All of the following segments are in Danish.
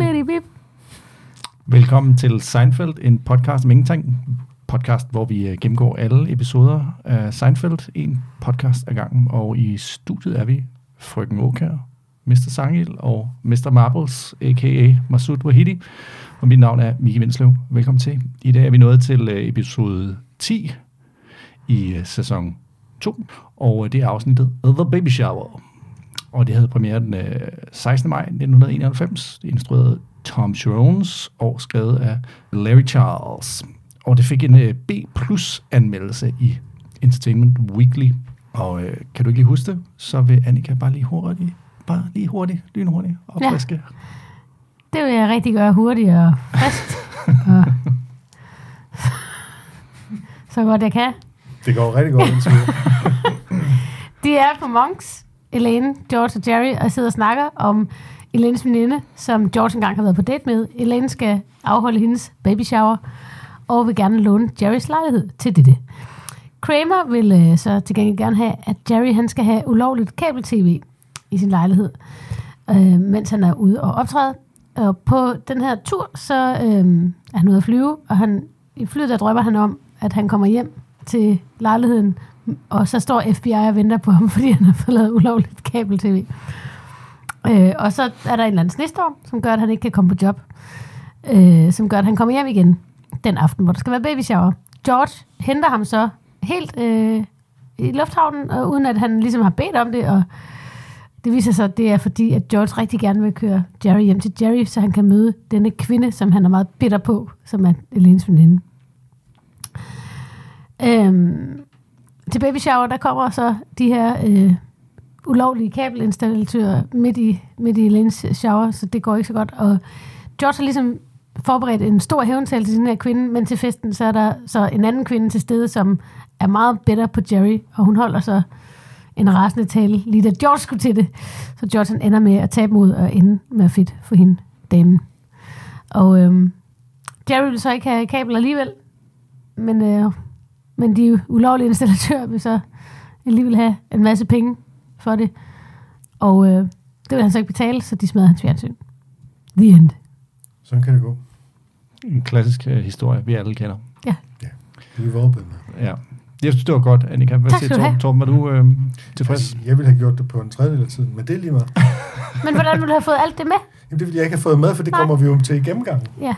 bidi, bip. Velkommen til Seinfeld, en podcast om ingenting. Podcast, hvor vi øh, gennemgår alle episoder af Seinfeld, en podcast ad gangen. Og i studiet er vi Frøken Åkær, Mr. Sangil og Mr. Marbles, a.k.a. Masud Wahidi. Og mit navn er Miki Vindslev. Velkommen til. I dag er vi nået til øh, episode 10 i øh, sæson 2. Og det er afsnittet The Baby Shower. Og det havde premiere den øh, 16. maj 1991. Det er instrueret af Tom Jones og skrevet af Larry Charles. Og det fik en øh, B plus anmeldelse i Entertainment Weekly. Og øh, kan du ikke lige huske det, så vil Annika bare lige hurtigt, bare lige hurtigt, lynhurtigt opfriske. Ja. Det vil jeg rigtig gøre hurtigt og fast. og så godt jeg kan. Det går rigtig godt indtil videre. De er på Monks, Elaine, George og Jerry, og sidder og snakker om Elaines veninde, som George engang har været på date med. Elaine skal afholde hendes baby shower, og vil gerne låne Jerrys lejlighed til dette. Kramer vil øh, så til gengæld gerne have, at Jerry han skal have ulovligt kabel-tv i sin lejlighed, øh, mens han er ude og optræde. Og på den her tur, så øh, er han ude at flyve, og han, i flyet der drømmer han om, at han kommer hjem til lejligheden, og så står FBI og venter på ham, fordi han har fået lavet ulovligt kabel-tv. Øh, og så er der en eller anden snestorm, som gør, at han ikke kan komme på job. Øh, som gør, at han kommer hjem igen den aften, hvor der skal være baby shower. George henter ham så helt øh, i lufthavnen, og uden at han ligesom har bedt om det, og det viser sig, at det er fordi, at George rigtig gerne vil køre Jerry hjem til Jerry, så han kan møde denne kvinde, som han er meget bitter på, som er Elenes veninde. Øhm, til baby shower, der kommer så de her øh, ulovlige kabelinstallatører midt i, midt i Elenes shower, så det går ikke så godt. Og George har ligesom forberedt en stor hævntale til den her kvinde, men til festen, så er der så en anden kvinde til stede, som er meget bedre på Jerry, og hun holder så en rasende tale, lige da George skulle til det. Så George han ender med at tabe mod og ende med at fedt for hende, damen. Og øhm, Jerry vil så ikke have kabel alligevel, men, øh, men de ulovlige installatører vil så alligevel have en masse penge for det. Og øh, det vil han så ikke betale, så de smadrer hans fjernsyn. The end. Sådan kan det gå. En klassisk øh, historie, vi alle kender. Ja. Ja, det er vi oppe med. Ja. Jeg synes, det var godt, Annika. Hvad Tak siger Torben? have. Torben, var du øh, tilfreds? Altså, jeg ville have gjort det på en tredjedel af tiden, men det er lige meget. Men hvordan ville du have fået alt det med? Jamen, det er fordi, jeg ikke har fået med, for det Nej. kommer vi jo til i gennemgangen. Ja.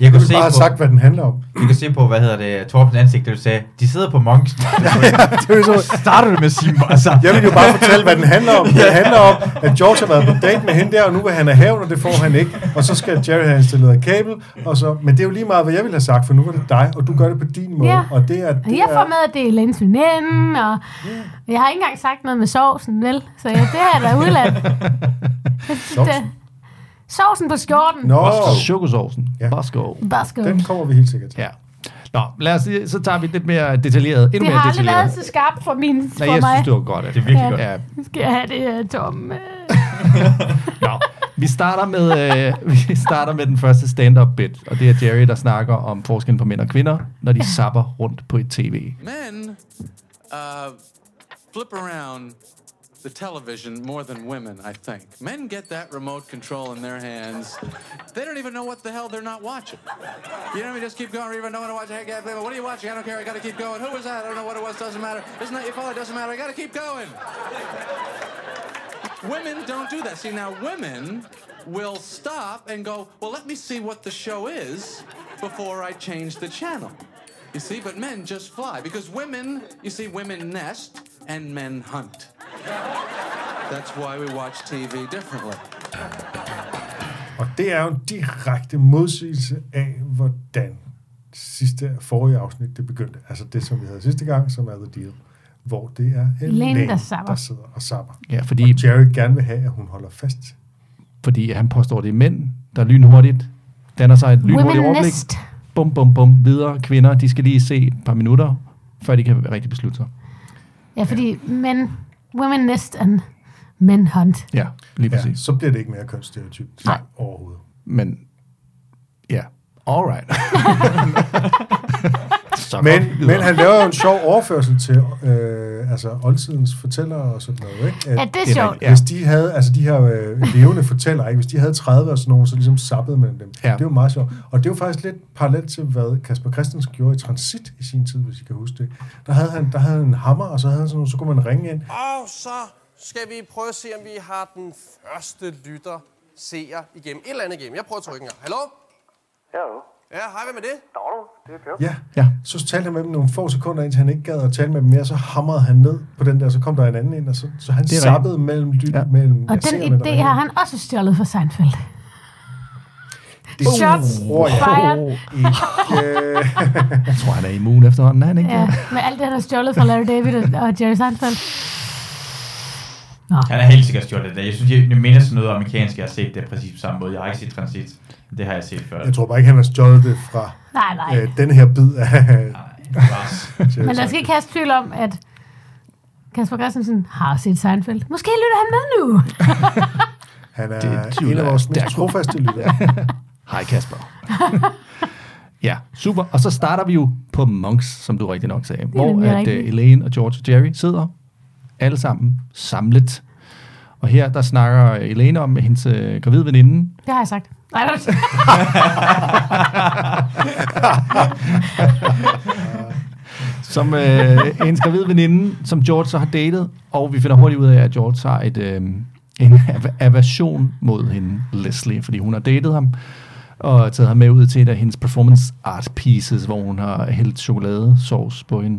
Jeg Jeg kunne se bare have på, sagt, hvad den handler om. du kan se på, hvad hedder det, Torbens ansigt, der du sagde, de sidder på Monks. det er jo så, Starter du med at sige, altså, jeg vil jo bare fortælle, hvad den handler om. Den handler om, at George har været på date med hende der, og nu vil han have hævn, og det får han ikke. Og så skal Jerry have installeret kabel. Og så, men det er jo lige meget, hvad jeg ville have sagt, for nu var det dig, og du gør det på din måde. Ja. Og det er, det Jeg får med, at det er Lens veninde, og jeg har ikke engang sagt noget med sovsen, vel? Så ja, det er da udladt. Sovsen? Sovsen på skjorten. Nå, Chokosaucen. Ja. Basko. Bare skål. den kommer vi helt sikkert til. Ja. Nå, lad os, så tager vi lidt mere detaljeret. Endnu Det mere har aldrig været så skarpt for, min, Nej, for jeg mig. synes, det var godt. Det er virkelig Ja. godt. Ja, Skal jeg have det, uh, Tom? Øh, Nå, vi starter med øh, vi starter med den første stand-up bit, og det er Jerry der snakker om forskellen på mænd og kvinder, når de sapper rundt på et tv. Men uh, flip around the television more than women, I think. Men get that remote control in their hands. They don't even know what the hell they're not watching. You know, we just keep going. Even don't want to watch. Hey, what are you watching? I don't care. I got to keep going. Who was that? I don't know what it was. Doesn't matter. Isn't that your fault? It doesn't matter. I got to keep going. women don't do that. See, now women will stop and go, well, let me see what the show is before I change the channel. You see, but men just fly because women, you see, women nest and men hunt. That's why we watch TV differently. Og det er jo en direkte modsigelse af, hvordan sidste, forrige afsnit det begyndte. Altså det, som vi havde sidste gang, som er The Deal. Hvor det er Elaine, der sapper. der sidder og sapper. Ja, fordi, Og Jerry gerne vil have, at hun holder fast. fordi han påstår, det er mænd, der lynhurtigt danner sig et lynhurtigt Women overblik. nest. Bum, bum, bum. Videre. Kvinder, de skal lige se et par minutter, før de kan rigtig beslutte sig. Ja, fordi men, women nest and men hunt. Ja, lige Ja, præcis. så bliver det ikke mere kønsstereotypt Nej. overhovedet. Men, ja. Alright. Så går Men, men han laver jo en sjov overførsel til øh, altså oldtidens fortællere og sådan noget, ikke? At, Ja, det er sjovt. rigtigt. Hvis de havde, altså de her øh, levende fortællere, ikke? hvis de havde 30 og sådan nogen, så ligesom sappede mellem dem. Ja. Det er jo meget sjovt. Og det er jo faktisk lidt parallelt til, hvad Kasper Christensen gjorde i Transit i sin tid, hvis I kan huske det. Der havde han, der havde han en hammer, og så havde han sådan noget, så kunne man ringe ind. Og så skal vi prøve at se, om vi har den første lytter seer igennem. Et eller andet igennem. Jeg prøver at trykke en gang. Hallo? Hallo. Ja, hej, hvad med det? Dag du, det er Per. Ja. Ja. Så talte han med dem nogle få sekunder, indtil han ikke gad at tale med dem mere, så hamrede han ned på den der, så kom der en anden ind, og så, så han er sappede mellem, ly- Ja. mellem Og den idé har han også stjålet fra Seinfeld. Det Shots tror jeg fired. ikke. Jeg tror, han er immun efterhånden, er han ikke? Ja, med alt det, han har stjålet fra Larry David og- og Jerry Seinfeld. Han er helt sikkert stjålet det. Jeg synes, jeg, jeg minder sådan noget amerikansk, jeg har set det præcis på samme måde. Jeg har ikke set Transit. Det har jeg set før. Jeg tror bare ikke, han har stjålet det fra Nej, nej. øh, den her bid af Nej. Men der skal ikke have tvivl om, at Kasper Christensen har set Seinfeld. Måske lytter han med nu. Han er, Det det tvivler en af vores mest trofaste lyttere. Hej Kasper. ja, super. Og så starter vi jo på Monks, som du rigtig nok sagde. Hvor at uh, Elaine og George og Jerry sidder alle sammen samlet. Og her der snakker Elaine om hendes uh, gravide veninde. Det har jeg sagt. Nej, det Som øh, hendes gravide veninde, som George så har datet. Og vi finder hurtigt ud af, at George har et, øh, en av- aversion mod hende, Leslie. Fordi hun har datet ham og taget ham med ud til et af hendes performance art pieces, hvor hun har hældt chokoladesauce på hende.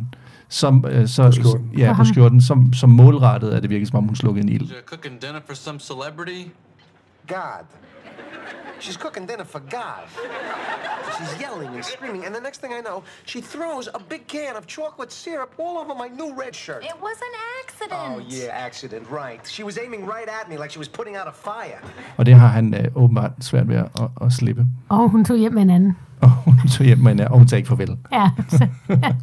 Som, øh, så, På skjorten. Ja, På skjorten, som, som målrettet, at det virkede som om, hun slukkede en ild. Cooking dinner for some celebrity? God. She's cooking dinner for God. She's yelling and screaming, and the next thing I know, she throws a big can of chocolate syrup all over my new red shirt. It was an accident. Oh, yeah, accident, right. She was aiming right at me like she was putting out a fire. Og det har han øh, åbenbart svært ved at, at, at slippe. Og hun tog hjem med en anden. Og hun tog hjem med hende, og hun sagde ikke farvel. Ja,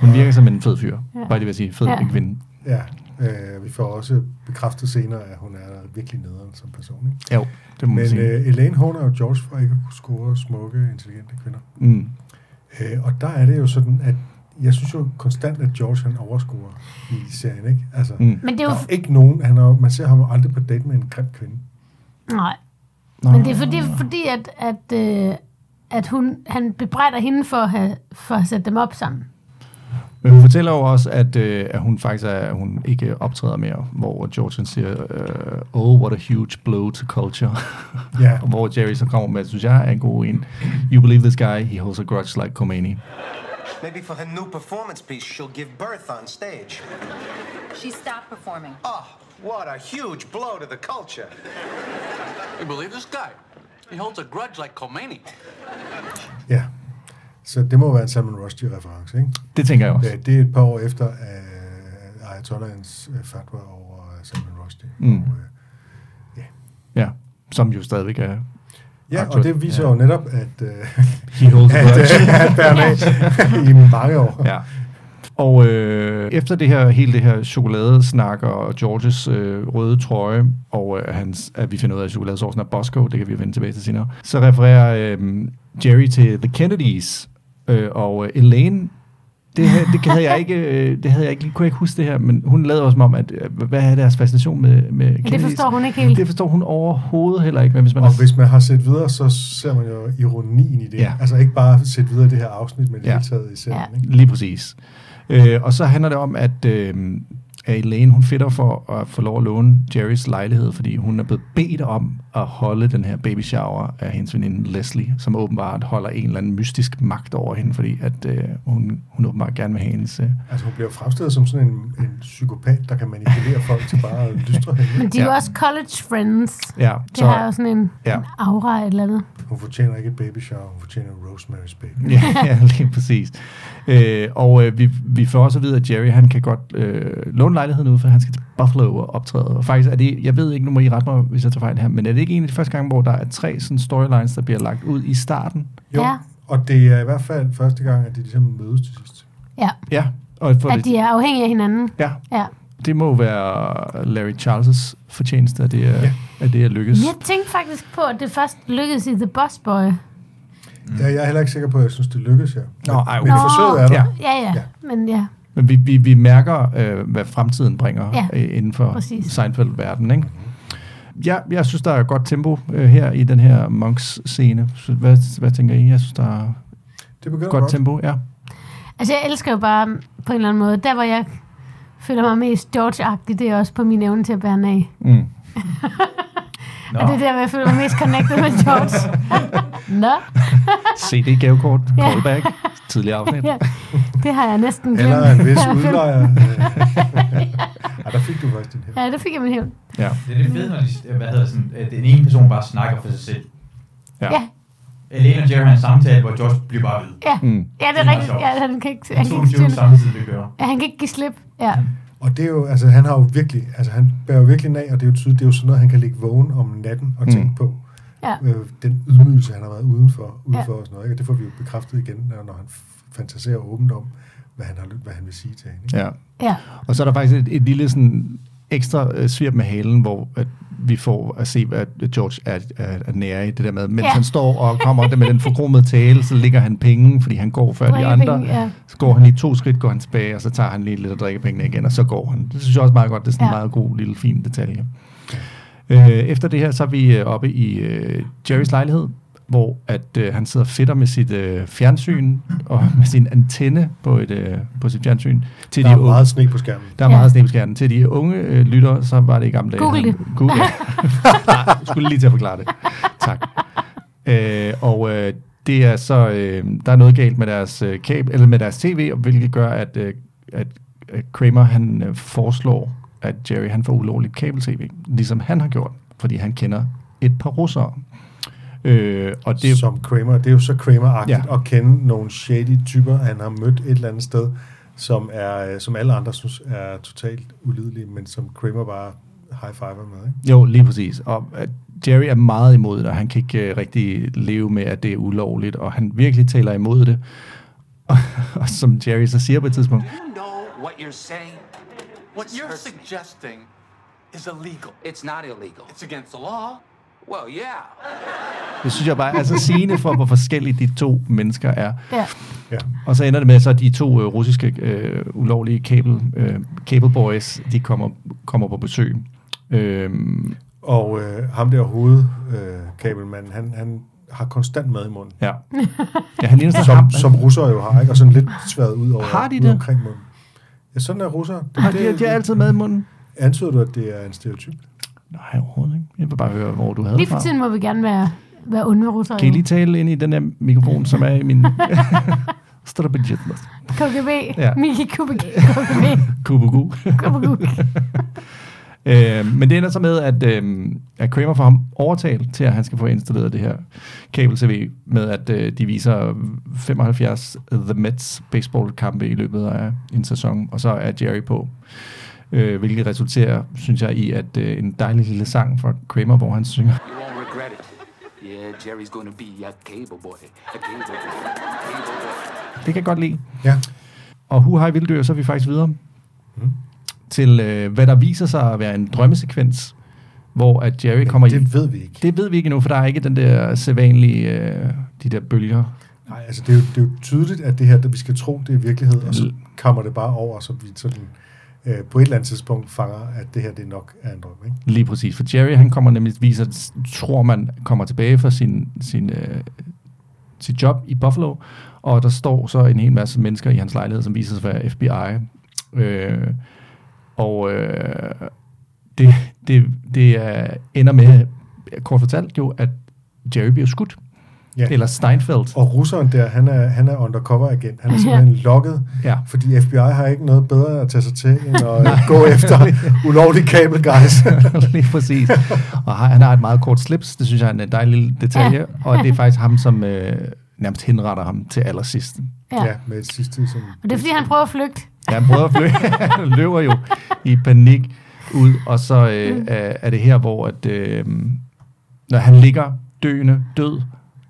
Hun virker som en fed fyr. Ja. Bare det vil sige, fed Ja. kvinde. Ja, øh, vi får også bekræftet senere, at hun er virkelig nederen som person. Ikke? Jo, det må man Men sige. øh, Elaine håner jo George for ikke at kunne score smukke, intelligente kvinder. Mm. Øh, og der er det jo sådan, at jeg synes jo konstant, at George han overscorer i serien. Ikke? Altså, Mm. men det er jo... der er ikke nogen, han er, man ser ham aldrig på date med en grim kvinde. Nej, Nå. men det er fordi, fordi at, at, øh, at hun, han bebrejder hende for at, have, for at sætte dem op sammen. Men hun fortæller jo også, at, øh, at hun faktisk er, at hun ikke optræder mere, hvor George han siger, øh, oh, what a huge blow to culture. Ja, Og hvor Jerry så kommer med, synes jeg er en god en. You believe this guy, he holds a grudge like Khomeini. Maybe for her new performance piece, she'll give birth on stage. She stopped performing. Oh, what a huge blow to the culture. You believe this guy? He holds a grudge like Khomeini. ja. Så det må være en Salman Rushdie-reference, ikke? Det tænker jeg også. Ja, det er et par år efter uh, Ayatollahens uh, fatwa over uh, Salman Rushdie. Mm. Og, uh, Ja, som jo stadigvæk er... ja, og det viser ja. jo netop, at, uh, He holds at, uh, at Bernat i mange år. Ja. Og øh, efter det her, hele det her chokoladesnak og Georges øh, røde trøje, og øh, hans, at vi finder ud af, at chokoladesaucen er Bosco, det kan vi vende tilbage til senere, så refererer øh, Jerry til The Kennedys, øh, og øh, Elaine, det, her- det, havde jeg ikke, øh, det havde jeg ikke, kunne jeg ikke huske det her, men hun lavede også som om, at øh, hvad er deres fascination med, med Ja, det forstår hun ikke helt. Det forstår hun overhovedet heller ikke, men hvis man Og har- hvis man har set videre, så ser man jo ironien i det. Ja. Altså ikke bare set videre i det her afsnit, men det Ja. hele taget i serien. Ja. Ikke? Lige præcis. Øh, og så handler det om, at, øh, at Elaine, hun fitter for at få lov at låne Jerrys lejlighed, fordi hun er blevet bedt om at holde den her baby shower af hendes veninde Leslie, som åbenbart holder en eller anden mystisk magt over hende, fordi at øh, hun, hun åbenbart gerne vil have hendes... Øh, Altså hun bliver fremstillet som sådan en, en psykopat, der kan manipulere folk til bare at lystre hende. Men de er jo Ja. også college friends. ja, Det har jo sådan en, Ja. en aura et eller andet. Hun fortjener ikke et baby shower, hun fortjener Rosemary's baby. ja, ja, lige præcis. Øh, og øh, vi, vi får også at vide, at Jerry han kan godt øh, låne lejligheden ud, for han skal til Buffalo og optræde. Og faktisk er det, jeg ved ikke, nu må I rette mig, hvis jeg tager fejl her, men er det ikke en af de første gange, hvor der er tre sådan storylines, der bliver lagt ud i starten? Jo, Ja. og det er i hvert fald første gang, at de ligesom mødes til sidst. Ja, Ja, og for at det, de er afhængige af hinanden. ja, Ja. det må være Larry Charles' fortjeneste, at det er, Ja. at det er lykkes. Jeg tænkte faktisk på, at det først lykkedes i The Boss Boy. Ja, jeg er heller ikke sikker på, at jeg synes, det lykkes her. Nå, ej, Men okay. forsøget er der. Ja. Ja, ja, Ja. men ja. Men vi, vi, vi mærker, øh, hvad fremtiden bringer Ja, øh, inden for. Seinfeld-verdenen. Ikke? Ja, jeg synes, der er godt tempo øh, her i den her Monks-scene. Hvad, hvad tænker I? Jeg synes, der er Det godt godt. tempo. Ja. Altså, jeg elsker jo bare på en eller anden måde, der hvor jeg føler mig mest George-agtig, det er også på min evne til at bære af. Mm. Nå, Og det er der, hvor jeg føler mig mest connected med George. Nå, CD-gavekort, Ja. callback, tidligere afsnit. ja, det har jeg næsten glemt. Eller en vis udlejer. ja, der fik du faktisk din her. Ja, det fik jeg min hævn. Ja. det er det fede, når de, hvad hedder sådan, at den ene person bare snakker for sig selv. Ja. Ja, Elaine og Jerry har en samtale, hvor George bliver bare ved. ja, Mm. ja det Det er er meget rigtigt. Ja, han kan ikke, han kan ikke, samtidig, det kører. ja, han kan ikke give slip. Ja, Og det er jo, altså han har jo virkelig, altså han bærer jo virkelig af, og det er jo tydeligt, det er jo sådan noget, han kan ligge vågen om natten og tænke Mm. på. ja, Øh, den ydmygelse, han har været udenfor, udenfor Ja. og sådan noget, ikke? og det får vi jo bekræftet igen, når, når han fantaserer åbent om, hvad han, har, hvad han vil sige til hende. Ikke? ja. ja. Og så er der faktisk et, et lille sådan ekstra øh, svirp med halen, hvor at vi får at se, at George er, er, er nære i det der med, mens Ja. han står og kommer med den forkromede tale, så ligger han penge, fordi han går før de andre. ja. Så går han lige to skridt, går han tilbage, og så tager han lige lidt af drikkepengene igen, og så går han. Det synes jeg også meget godt. Det er sådan en Ja. meget god, lille, fin detalje. Øh, efter det her, så er vi øh, oppe i øh, Jerrys lejlighed, hvor at øh, han sidder fedter med sit øh, fjernsyn og med sin antenne på, et, øh, på sit fjernsyn. Til Der er de unge- meget sne på skærmen. der er Ja. meget sne på skærmen. Til de unge øh, lyttere, så var det i gamle dage. Google han- det. Google. Nej, jeg skulle lige til at forklare det. Tak. Øh, og øh, det er så, øh, der er noget galt med deres øh, kabel, eller med deres tv, og hvilket gør, at, øh, at, at Kramer han øh, foreslår, at Jerry han får ulovligt kabel-tv, ligesom han har gjort, fordi han kender et par russere. Øh, og det, Som Kramer, det er jo så Kramer-agtigt Ja. at kende nogle shady typer, han har mødt et eller andet sted, som, er, øh, som alle andre synes er totalt ulidelige, men som Kramer bare high-fiver med. Ikke? Jo, lige præcis. Og at Jerry er meget imod det, og han kan ikke uh, rigtig leve med, at det er ulovligt, og han virkelig taler imod det. Og, og som Jerry så siger på et tidspunkt, You know what you're saying? What you're suggesting is illegal. It's not illegal. It's against the law. Well, yeah. det synes jeg bare er så sigende for, hvor forskellige de to mennesker er. ja. Ja. Og så ender det med, så de to øh, russiske øh, ulovlige cable, øh, cable boys, de kommer, kommer på besøg. Øhm, Og øh, ham der hovedkabelmanden, øh, han, han har konstant mad i munden. ja. ja, han ligner Som, som russere jo har, ikke? Og sådan lidt sværet ud over Har de det? omkring munden. Ja, sådan er russere. Det, Har de, de har altid med i munden? Antyder du, at det er en stereotyp? Nej, overhovedet ikke. Jeg vil bare høre, hvor du havde Lige for tiden må vi gerne være, være onde russere. Kan I lige tale ind i den der mikrofon, som er i min... Strabadjitmas. KGB. Ja. Miki KGB. KGB. Kubugu. KGB. øh, men det ender så med, at, øh, at Kramer får ham overtalt til, at han skal få installeret det her kabel-tv, med at øh, de viser 75 The Mets baseball-kampe i løbet af en sæson, og så er Jerry på. Øh, hvilket resulterer, synes jeg, i at øh, en dejlig lille sang fra Kramer, hvor han synger. You won't regret it. Yeah, Jerry's gonna be a cable boy. A cable boy. Cable boy. Det kan jeg godt lide. Ja. Og hu hej vilddyr, så er vi faktisk videre mm. til, øh, hvad der viser sig at være en drømmesekvens, hvor at Jerry Men kommer i... det ved vi ikke. Det ved vi ikke endnu, for der er ikke den der sædvanlige, øh, de der bølger. Nej, altså det er, jo, det er jo tydeligt, at det her, at vi skal tro, det er virkelighed, og så kommer det bare over, så vi sådan, øh, på et eller andet tidspunkt fanger, at det her det nok er en drøm. Ikke? Lige præcis, for Jerry han kommer nemlig, viser, tror man, kommer tilbage fra sin, sin, øh, sit job i Buffalo, og der står så en hel masse mennesker i hans lejlighed, som viser sig at være FBI. Øh, og øh, det, det, det er, ender med, kort fortalt jo, at Jerry bliver skudt. Ja. Eller Steinfeld. Og russeren der, han er, han er undercover agent. Han er simpelthen logget, Ja. fordi FBI har ikke noget bedre at tage sig til, end at gå efter ulovlige kabel guys. Lige præcis. Og han har et meget kort slips, det synes jeg er en dejlig lille detalje, ja. og det er faktisk ham, som øh, nærmest henretter ham til allersidst. Ja. ja, med et sidste som... Og det er, fordi han prøver at flygte. Ja, han prøver at flyve. han løber jo i panik ud, og så øh, er, er det her, hvor at, øh, når han ligger døende, død,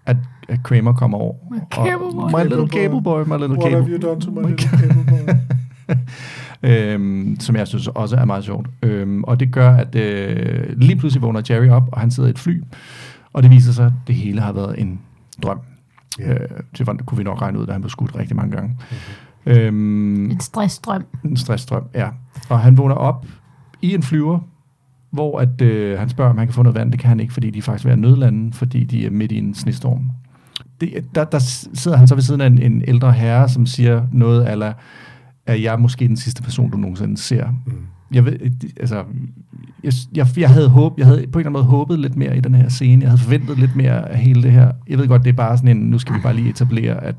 at, at Kramer kommer over. My cable boy. My little cable boy, my little What cable have you done to my little cable boy? øhm, som jeg synes også er meget sjovt. Øhm, og det gør, at øh, lige pludselig vågner Jerry op, og han sidder i et fly, og det viser sig, at det hele har været en drøm. Ja. Øh, det var, kunne vi nok regne ud, da han blev skudt rigtig mange gange. Mm-hmm. Øhm, En stressstrøm. en stressstrøm, ja. Og han vågner op i en flyver, hvor at, øh, han spørger, om han kan få noget vand. Det kan han ikke, fordi de er faktisk at nødlande, fordi de er midt i en snestorm. Det, der, der sidder han så ved siden af en, en ældre herre, som siger noget, eller at jeg er måske den sidste person, du nogensinde ser. Mm. Jeg ved, det- altså, jeg, jeg, jeg havde håb, jeg havde på en eller anden måde håbet lidt mere i den her scene. Jeg havde forventet lidt mere af hele det her. Jeg ved godt, det er bare sådan en, nu skal vi bare lige etablere, at,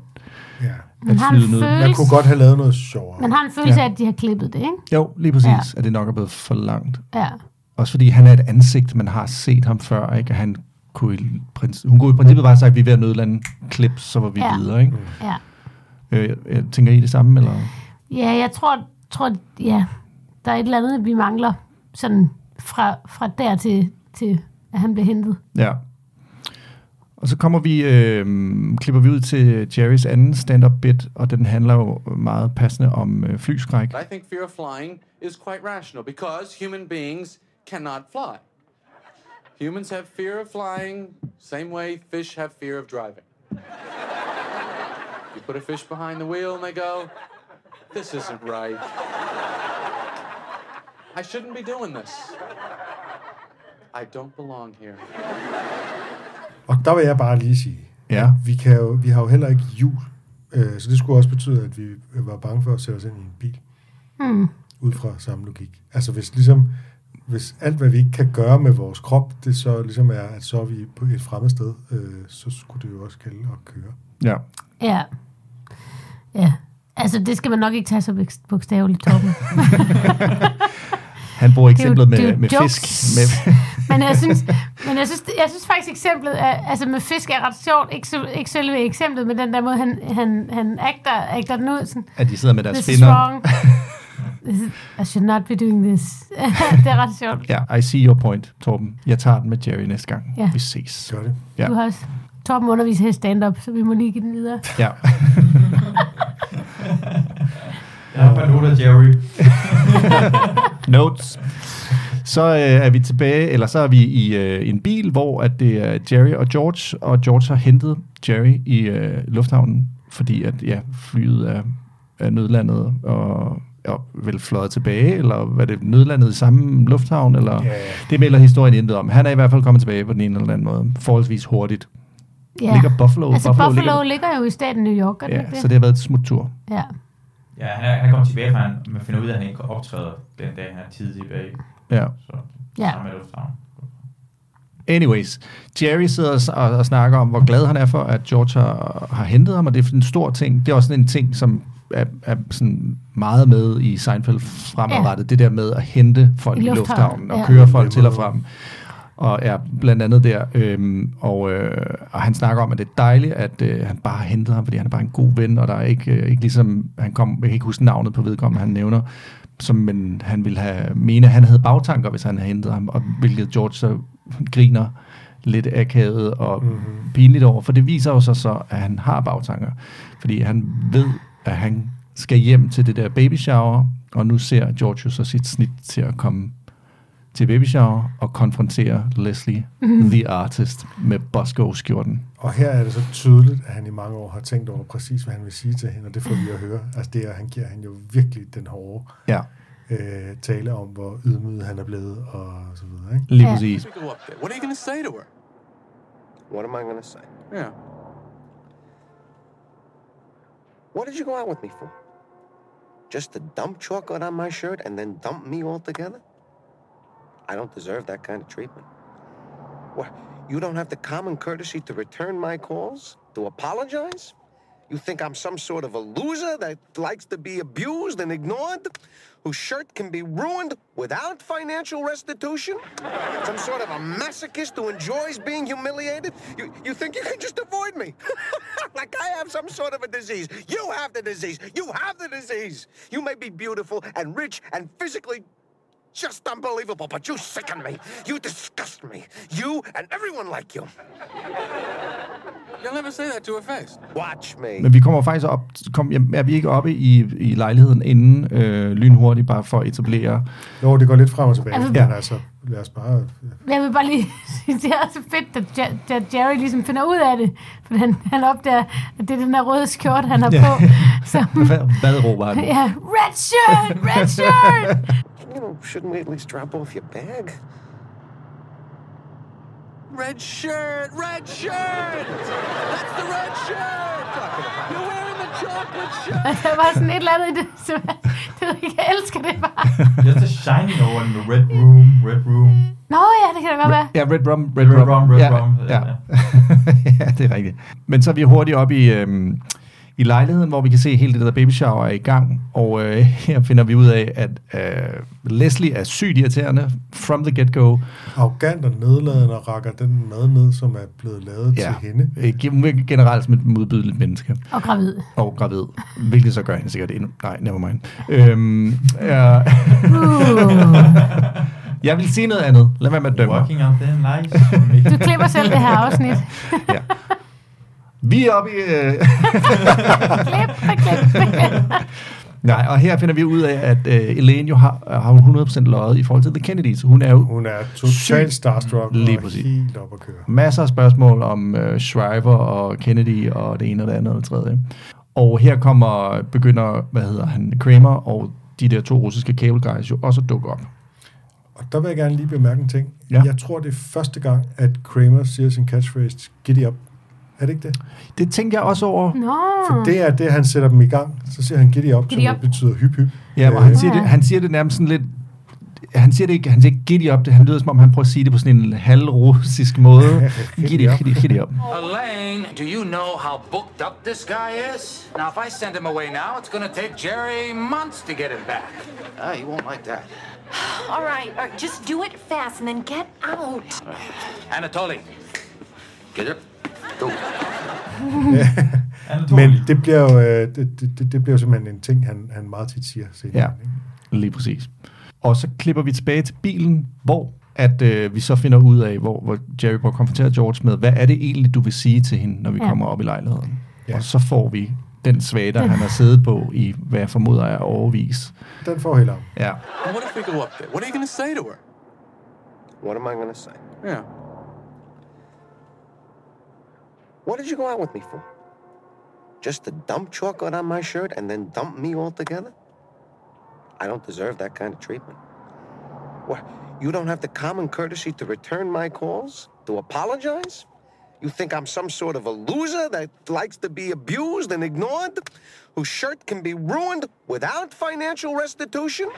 Ja. Man at har en følelse, Jeg kunne godt have lavet noget sjovere. man har en følelse Ja. af, at de har klippet det, ikke? Jo, lige præcis, ja. at det nok er blevet for langt. Ja. Også fordi han er et ansigt, man har set ham før, ikke? Og han kunne i, princi- hun kunne i princippet bare sagt, at vi er ved at nødlande klip, så var vi Ja. ja. videre, ikke? Ja. Øh, jeg tænker I det samme, eller? Ja, jeg tror, tror, ja, der er et eller andet, vi mangler sådan fra, fra der til, til, at han bliver hentet. Ja. Og så kommer vi, øh, klipper vi ud til Jerrys anden stand-up bit, og den handler jo meget passende om øh, flyskræk. I think fear of flying is quite rational because human beings cannot fly. Humans have fear of flying, same way fish have fear of driving. You put a fish behind the wheel and they go, This isn't right. I shouldn't be doing this. I don't belong here. Og der vil jeg bare lige sige, Ja. vi, kan jo, vi har jo heller ikke jul, øh, så det skulle også betyde, at vi var bange for at sætte os ind i en bil. Hmm. Ud fra samme logik. Altså hvis ligesom, hvis alt hvad vi ikke kan gøre med vores krop, det så ligesom er, at så er vi på et fremmed sted, øh, så skulle det jo også kalde at køre. Ja. Ja. Ja. Altså, det skal man nok ikke tage så bogst- bogstaveligt, Torben. Han bruger Det er jo- eksemplet det er med, jo med jokes. fisk. Med, Men jeg synes, men jeg synes, jeg synes faktisk eksemplet er, altså med fisk er ret sjovt. Ikke, ikke selve eksemplet, men den der måde, han, han, han agter, agter den ud. Sådan, at de sidder med deres finder. I should not be doing this. det er ret sjovt. Ja, I see your point, Torben. Jeg tager den med Jerry næste gang. Ja. Vi ses. Gør det. Ja. Du har også Torben underviser i stand-up, så vi må lige give den videre. Ja. Jeg har bare noter, Jerry. Notes. Så øh, er vi tilbage, eller så er vi i øh, en bil, hvor at det er Jerry og George, og George har hentet Jerry i øh, lufthavnen, fordi at ja, flyet er, er nødlandet og er vel fløjet tilbage, eller hvad det nødlandet i samme lufthavn, eller Ja. det melder historien intet om. Han er i hvert fald kommet tilbage på den ene eller anden måde, forholdsvis hurtigt. Ja. Ligger Buffalo, altså Buffalo, Buffalo, ligger, ligger, jo i staten New York, det ja, det? så det har været et smuttur. Ja. Ja, han er, han er kommet tilbage fra, han, man finder ud af, at han ikke optræder den dag, han er tidlig tilbage. Ja. Så Ja. sammen med lufthavn. Anyways, Jerry sidder og, og, og snakker om, hvor glad han er for, at George har, har hentet ham, og det er en stor ting. Det er også sådan en ting, som er, er sådan meget med i Seinfeld fremadrettet. Ja. Det der med at hente folk I i lufthavnen, og ja. køre folk til og fra dem. Og er blandt andet der. Øhm, og, øh, og han snakker om, at det er dejligt, at øh, han bare har hentet ham, fordi han er bare en god ven, og der er ikke, øh, ikke ligesom, han kom, jeg kan ikke huske navnet på vedkommende, han nævner, som men han ville have, mene, at han havde bagtanker, hvis han havde hentet ham, og hvilket George så griner lidt akavet og Mhm. mm-hmm. pinligt over, for det viser jo så så, at han har bagtanker, fordi han ved, at han skal hjem til det der baby shower, og nu ser George jo så sit snit til at komme til baby shower og konfrontere Leslie, mm-hmm. the artist, med Bosco-skjorten. Og her er det så tydeligt, at han i mange år har tænkt over præcis, hvad han vil sige til hende, og det får vi at høre. Altså det er, han giver han jo virkelig den hårde Ja, øh, tale om, hvor ydmyget han er blevet, og så videre. Ikke? lige præcis. What are you going to say to her? What am I going to say? Yeah. What did you go out with me for? Just to dump chocolate on my shirt and then dump me altogether? I don't deserve that kind of treatment. What? You don't have the common courtesy to return my calls? To apologize? You think I'm some sort of a loser that likes to be abused and ignored? Whose shirt can be ruined without financial restitution? Some sort of a masochist who enjoys being humiliated? You, you think you can just avoid me? like I have some sort of a disease. You have the disease. You have the disease. You may be beautiful and rich and physically just unbelievable, but you sicken me. You disgust me. You and everyone like you. You'll never say that to her face. Watch me. Men vi kommer faktisk op, kom, jamen, er vi ikke oppe i, i lejligheden inden øh, lynhurtigt, bare for at etablere? Jo, det går lidt frem og tilbage. Altså- Ja. Men altså, lad os bare... Jeg vil bare lige sige, det er også fedt, at, Ja- at Jerry ligesom finder ud af det. For han, han opdager, at det er den der røde skjorte, han har Ja. på. Som, Hvad, hvad råber han? ja, red shirt, red shirt! You know, shouldn't we at least drop off your bag? Red shirt, red shirt! That's the red shirt! You're wearing the chocolate shirt! Der var sådan et eller andet i det, som jeg, det jeg, elsker det bare. Just a shining over in the red room, red room. Nå ja, det kan da godt være. Ja, Red Rum. Red, Red Rum, Red ja, Rum, Ja. ja. ja, det er rigtigt. Men så er vi hurtigt op i, øhm, i lejligheden, hvor vi kan se hele det der baby shower er i gang. Og øh, her finder vi ud af, at øh, Leslie er sygt irriterende from the get-go. Arrogant og nedladende og rakker den mad ned, som er blevet lavet Ja. til hende. Øh, Hun virker generelt som et modbydeligt menneske. Og gravid. Og gravid. Hvilket så gør hende sikkert endnu... Nej, never mind. Øhm, ja. Jeg vil sige noget andet. Lad være med at dømme. Walking out there, nice. Du klipper selv det her afsnit. Ja. Vi er oppe i... Øh, klip, klip, nej, og her finder vi ud af, at øh, Elaine jo har, har hun 100% løjet i forhold til The Kennedys. Hun er jo Hun er totalt starstruck Lige og præcis. helt op at køre. masser af spørgsmål om øh, Shriver og Kennedy og det ene og det andet og det tredje. Og her kommer, begynder, hvad hedder han, Kramer og de der to russiske cable guys jo også at dukke op. Og der vil jeg gerne lige bemærke en ting. Ja. Jeg tror, det er første gang, at Kramer siger sin catchphrase, giddy up. Er det ikke det? Det tænkte jeg også over. Nå. For det er det, han sætter dem i gang. Så siger han giddy up, Giddy som up. betyder hyp hyp. Ja, Øh, han siger, det, han siger det nærmest sådan lidt... Han siger det ikke, han siger ikke giddy up, det, han lyder som om, han prøver at sige det på sådan en halvrussisk måde. giddy, up. giddy, giddy up. Elaine, do you know how booked up this guy is? Now, if I send him away now, it's gonna take Jerry months to get him back. Ah, you won't like that. All right, all right, just do it fast and then get out. Anatoly, get up. Men det bliver jo øh, det, det, det, bliver jo simpelthen en ting, han, han meget tit siger. senere, Ja, ikke? lige præcis. Og så klipper vi tilbage til bilen, hvor at øh, vi så finder ud af, hvor, hvor Jerry prøver at konfrontere George med, hvad er det egentlig, du vil sige til hende, når vi Ja. kommer op i lejligheden? Ja. Og så får vi den svater, han har siddet på i, hvad jeg formoder er overvis. Den får helt om. Ja. What if we go up there? What are you going to say to her? What am I going to say? Yeah. What did you go out with me for? Just to dump chocolate on my shirt and then dump me altogether? I don't deserve that kind of treatment. What? You don't have the common courtesy to return my calls? To apologize? You think I'm some sort of a loser that likes to be abused and ignored? Whose shirt can be ruined without financial restitution?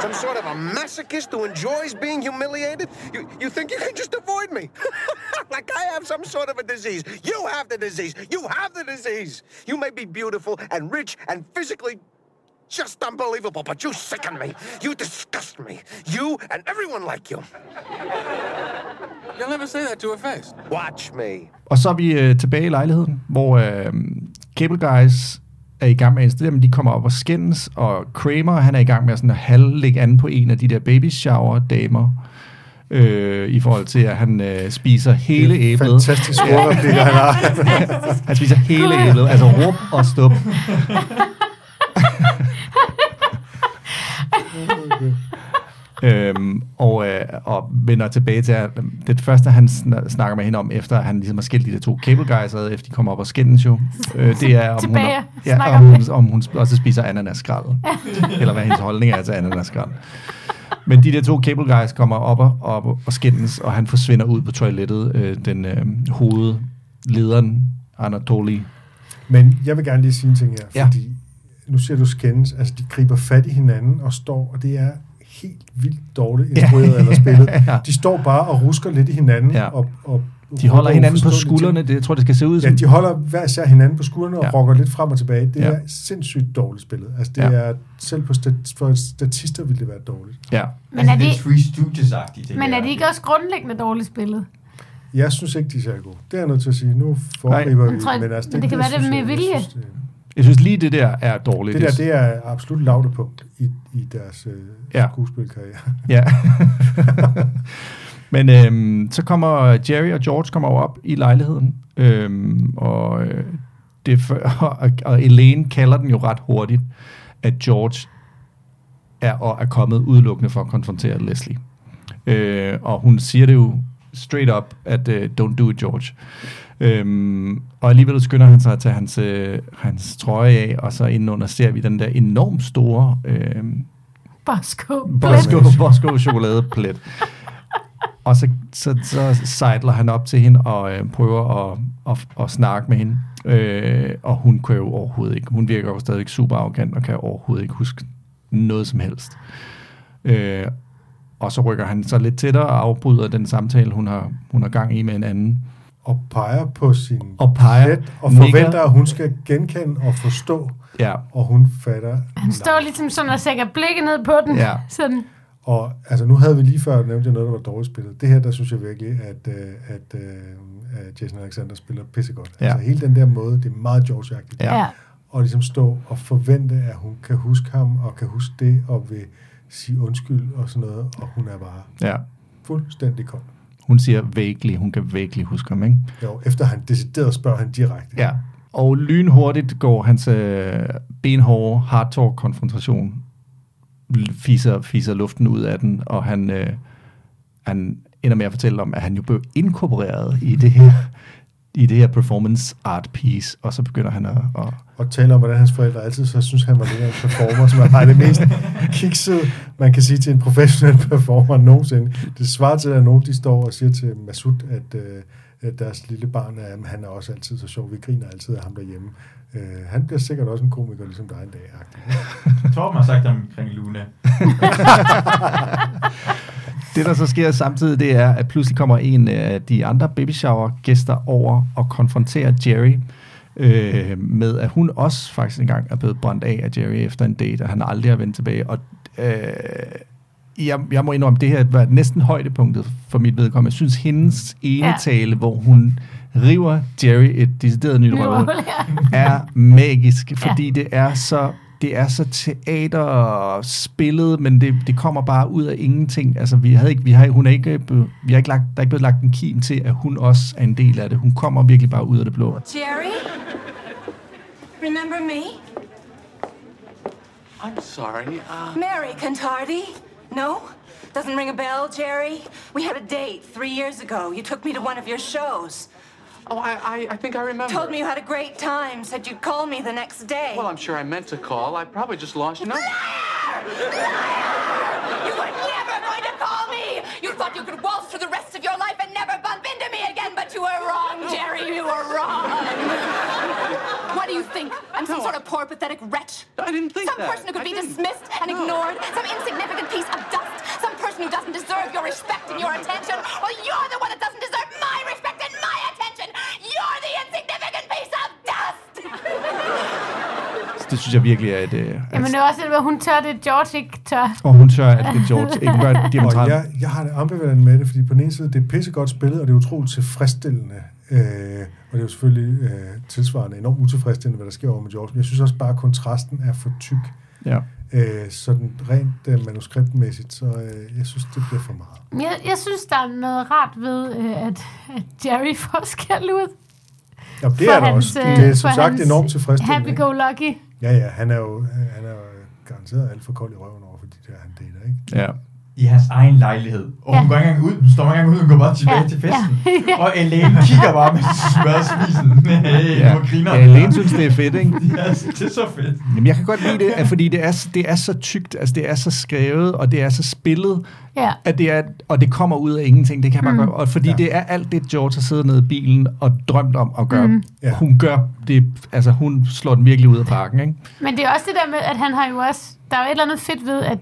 Some sort of a masochist who enjoys being humiliated? You, you think you can just avoid me? like I have some sort of a disease. You have the disease. You have the disease. You may be beautiful and rich and physically just unbelievable, but you sicken me. You disgust me. You and everyone like you. You'll never say that to her face. Watch me. Og så er vi øh, tilbage i lejligheden, hvor øh, Cable Guys er i gang med at installere, men de kommer op og skændes, og Kramer, han er i gang med at, sådan at halvlægge an på en af de der baby shower damer, øh, i forhold til, at han øh, spiser hele Det er æblet. Fantastisk ordreplikker, han har. Han spiser hele æblet, altså råb og stup. øhm, og, øh, og vender tilbage til, at det første, han sn- snakker med hende om, efter han ligesom har skilt de der to cable guys ad, efter de kommer op og skændes jo, øh, det er, om hun, ja, snakker om, hun, om hun også spiser ananasskrald. eller hvad hendes holdning er til ananasskrald. Men de der to cable guys kommer op og, op og skændes, og han forsvinder ud på toilettet, øh, den øh, hovedlederen, Anatoly. Men jeg vil gerne lige sige en ting her, Ja. fordi nu ser du skændes, altså de griber fat i hinanden og står, og det er helt vildt dårligt instrueret eller spillet. Ja. De står bare og rusker lidt i hinanden. Ja. Og, og De holder hinanden på skuldrene, ting. det, jeg tror, det skal se ud Ja, som... de holder hver især hinanden på skuldrene og Ja. rokker lidt frem og tilbage. Det Ja. er sindssygt dårligt spillet. Altså det Ja. er, selv på stat, for statister ville det være dårligt. Ja. Men er, det det, er Three tænker men er jeg. det ikke også grundlæggende dårligt spillet? Jeg synes ikke, de er særlig gode. Det er jeg nødt til at sige. Nu foregriber vi. Jeg tror, men, altså, men det kan være, det med jeg- jeg vilje. synes, det- Jeg synes lige, det der er dårligt. Det der, det er absolut lavdepunkt i, i deres øh, Ja. skuespilkarriere. Ja. Men øhm, så kommer Jerry og George kommer op i lejligheden, Øhm, og, øh, det, for- og, og Elaine kalder den jo ret hurtigt, at George er, og er kommet udelukkende for at konfrontere Leslie. Øh, og hun siger det jo straight up, at uh, don't do it, George. Øhm, og alligevel skynder han sig at tage hans, øh, hans trøje af, og så indenunder ser vi den der enormt store øh, Bosco. Bosco, Bosco chokoladeplet. og så, så, så sejler han op til hende og øh, prøver at, at, at snakke med hende. Øh, og hun kan jo overhovedet ikke. Hun virker jo stadig super arrogant og kan overhovedet ikke huske noget som helst. Øh, og så rykker han så lidt tættere og afbryder den samtale, hun har, hun har gang i med en anden. Og peger på sin Og peger, plet, og nikker. forventer, at hun skal genkende og forstå. Ja. Og hun fatter. Han står ligesom sådan og sækker blikket ned på den. Ja. Sådan. Og altså, nu havde vi lige før nævnt jeg noget, der var dårligt spillet. Det her, der synes jeg virkelig, at, øh, at, øh, at Jason Alexander spiller pissegodt. Ja. Altså hele den der måde, det er meget George-agtigt. Ja. Ja. Og ligesom stå og forvente, at hun kan huske ham, og kan huske det, og vil sige undskyld og sådan noget. Og hun er bare ja. fuldstændig kold. Hun siger vaguely, hun kan vaguely huske ham, ikke? Jo, efter han decideret spørger han direkte. Ja. Og lynhurtigt går hans øh, benhårde hard talk konfrontation l- fiser, fiser luften ud af den, og han, øh, han ender med at fortælle om, at han jo blev inkorporeret i det her, i det her performance art piece, og så begynder han at... at Og tale om, hvordan hans forældre altid så synes, han var lidt af en performer, som er bare det mest kiksede, man kan sige til en professionel performer nogensinde. Det svarer til, at nogen de står og siger til Masud, at, øh, at deres lille barn er, "Jamen, han er også altid så sjov. Vi griner altid af ham derhjemme. Øh, han bliver sikkert også en komiker, ligesom dig en dag. Torben har sagt omkring Luna. Det, der så sker samtidig, det er, at pludselig kommer en af de andre baby shower gæster over og konfronterer Jerry øh, med, at hun også faktisk engang er blevet brændt af af Jerry efter en date, og han aldrig har vendt tilbage. Og øh, jeg, jeg må indrømme, det her var næsten højdepunktet for mit vedkommende. Jeg synes, hendes ene Ja. tale, hvor hun river Jerry et decideret nyt røvhul, ja. er magisk, fordi det er så det er så teater spillet, men det, det kommer bare ud af ingenting. Altså, vi havde ikke, vi har, hun er ikke, vi har ikke lagt, der er ikke blevet lagt en kim til, at hun også er en del af det. Hun kommer virkelig bare ud af det blå. Jerry? Remember me? I'm sorry. Uh, Mary Cantardi? No? Doesn't ring a bell, Jerry? We had a date three years ago. You took me to one of your shows. Oh, I, I, I think I remember. Told me you had a great time, said you'd call me the next day. Well, I'm sure I meant to call. I probably just lost your number. You were never going to call me! You thought you could waltz through the rest of your life and never bump into me again, but you were wrong, Jerry. You were wrong. Do you think? I'm some sort of poor, pathetic wretch? I didn't think Some that. person who could I be didn't. dismissed and No. ignored. Some insignificant piece of dust. Some person who doesn't deserve your respect and your attention. Well, you're the one that doesn't deserve my respect and my attention. You're the insignificant piece of dust. Det synes jeg virkelig er et... Øh, Jamen, det er også det, hvor hun tør det, George ikke tør. og hun tør, at det er George ikke gør Og diametralt. jeg, jeg har det ambivalent med det, fordi på den ene side, det er pissegodt spillet, og det er utroligt tilfredsstillende. Øh, og det er jo selvfølgelig øh, tilsvarende enormt utilfredsstillende, hvad der sker over med George. Men jeg synes også bare, at kontrasten er for tyk. Ja. Øh, sådan rent øh, manuskriptmæssigt, så øh, jeg synes, det bliver for meget. Jeg, jeg synes, der er noget rart ved, øh, at, at Jerry får skæld ud. Ja, det For er der hans, også. øh, Det er som for sagt hans enormt tilfredsstillende. Happy-go-lucky. Ja, ja, han er jo, han er jo garanteret alt for kold i røven over for de der, han dater, ikke? Ja. I hans egen lejlighed. Og hun Ja. går ikke engang ud. Hun står ikke engang ud. Hun går bare tilbage Ja, til festen. ja. Og Elaine kigger bare med smørsvisen. Hey, Ja. nu griner ja, Elaine synes, det er fedt, ikke? Ja, det er så fedt. Jamen, jeg kan godt lide det, at fordi det er, det er så tykt, altså det er så skrevet, og det er så spillet, Ja. at det er, og det kommer ud af ingenting, det kan man Mm. godt, og fordi Ja. det er alt det, George har siddet nede i bilen og drømt om at gøre. Mm. Ja. Hun gør det, altså hun slår den virkelig ud af parken, ikke? Men det er også det der med, at han har jo også... Der er jo et eller andet fedt ved, at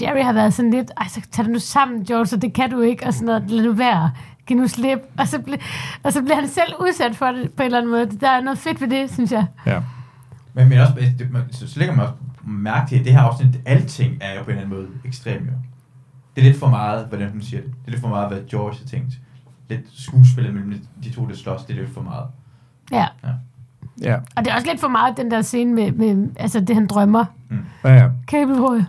Jerry har været sådan lidt... Ej, så tag det nu sammen, George, så det kan du ikke, og sådan noget. Lad nu være. Giv nu slip. Og så, ble, og så bliver han selv udsat for det på en eller anden måde. Der er noget fedt ved det, synes jeg. Ja. Men, men også, det, man, så, så lægger man også mærke til, at det her afsnit, alting er jo på en eller anden måde ekstrem jo. Det er lidt for meget, hvordan hun siger det. Det er lidt for meget, hvad George har tænkt. Lidt skuespillet mellem de to, der slås, det er lidt for meget. Ja. Ja. Og det er også lidt for meget, den der scene med, med altså det, han drømmer. Ja, ja. Kabelhøj.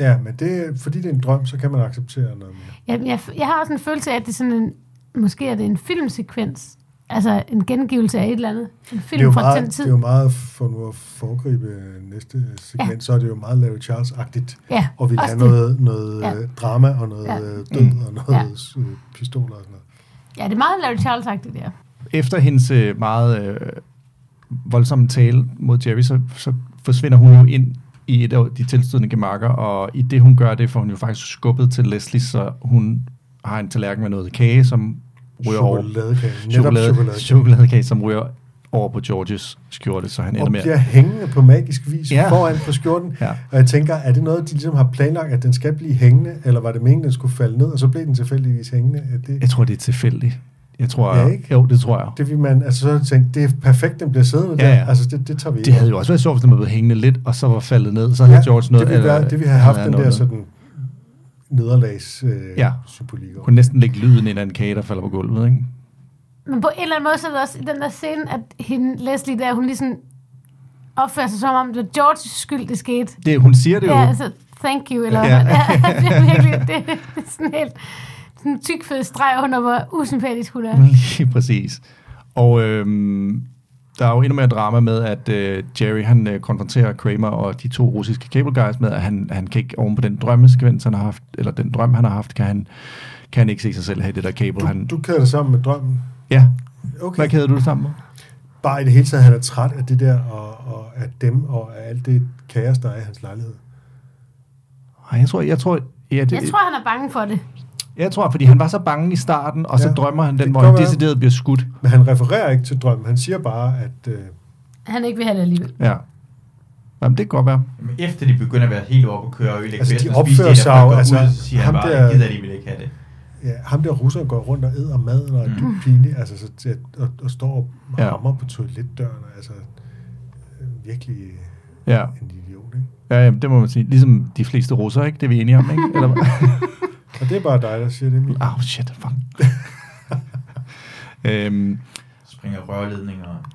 Ja, men det, fordi det er en drøm, så kan man acceptere noget mere. Jeg, jeg, jeg har også en følelse af, at det er sådan en... Måske er det en filmsekvens, altså en gengivelse af et eller andet. En Det er, film fra meget, den det tid. er jo meget, for nu at foregribe næste segment, ja. så er det jo meget Larry Charles-agtigt, Ja, og vi det. noget, noget Ja. ja. drama og noget Ja. ja. død og noget Ja. ja. pistoler og sådan noget. Ja, det er meget Larry Charles-agtigt, ja. Efter hendes øh, meget øh, voldsomme tale mod Jerry, så, så forsvinder hun jo ind i et af de tilstødende gemakker, og i det hun gør det, får hun jo faktisk skubbet til Leslie, så hun har en tallerken med noget kage, som ryger over. Chokoladekage. Netop Chokolade, chokoladekage. chokoladekage, som ryger over på Georges skjorte, så han ender Og med... bliver hængende på magisk vis ja. foran på skjorten. Ja. Og jeg tænker, er det noget, de ligesom har planlagt, at den skal blive hængende, eller var det meningen, den skulle falde ned, og så blev den tilfældigvis hængende? Er det, Jeg tror, det er tilfældigt. Jeg tror, Ja, ikke? Jo, det tror jeg. det vil man, altså så har jeg tænkt, det er perfekt, den bliver siddende Ja, der. ja. Altså det, det tager vi Det havde jo også været sjovt, hvis den var blevet hængende lidt, og så var faldet ned. Så havde ja, George noget... det ville, være, det ville have haft havde den noget der med. sådan nederlags øh, Ja. over. kunne næsten lægge lyden ind af en kage, der falder på gulvet, ikke? Men på en eller anden måde, så er det også i den der scene, at hende, Leslie der, hun ligesom opfører sig som om, det var Georges skyld, det skete. Det, hun siger det jo. Ja, altså, thank you, eller ja. ja, det er virkelig, det, det er sådan helt sådan en tyk fed streg under, hvor usympatisk hun er. Lige præcis. Og øhm, der er jo endnu mere drama med, at øh, Jerry han øh, konfronterer Kramer og de to russiske cable guys med, at han, han kan ikke oven på den drømmeskvens, han har haft, eller den drøm, han har haft, kan han, kan han ikke se sig selv have det der cable. Du, han, du kæder dig sammen med drømmen. ja, Okay. hvad kæder du det sammen med? Bare i det hele taget, han er træt af det der, og, og af dem, og af alt det kaos, der er i hans lejlighed. Ej, jeg tror, jeg tror, ja, det, Jeg tror, han er bange for det. Jeg tror, fordi han var så bange i starten, og så Ja, drømmer han den, hvor han være. decideret bliver skudt. Men han refererer ikke til drømmen. Han siger bare, at... Øh, Han ikke vil have det alligevel. Ja. Jamen, det kan godt være. Jamen, efter de begynder at være helt oppe og køre og ødelægge Altså, de opfører sig det, jo, altså, ud, så siger han ham bare, der- gider de vil ikke have det. ja, ham der russer går rundt og æder maden, og er Mm. dybt pinlig, altså, så, til at- og, og står og Ja. hammer på toiletdøren. Altså, øh, virkelig Ja. en idiot, ikke? Ja, jamen, det må man sige. Ligesom de fleste russere, ikke? Det er vi enige om, ikke? Eller? Og det er bare dig, der siger det, Emil. Åh, oh, shit, fuck. øhm, Springer rørledninger.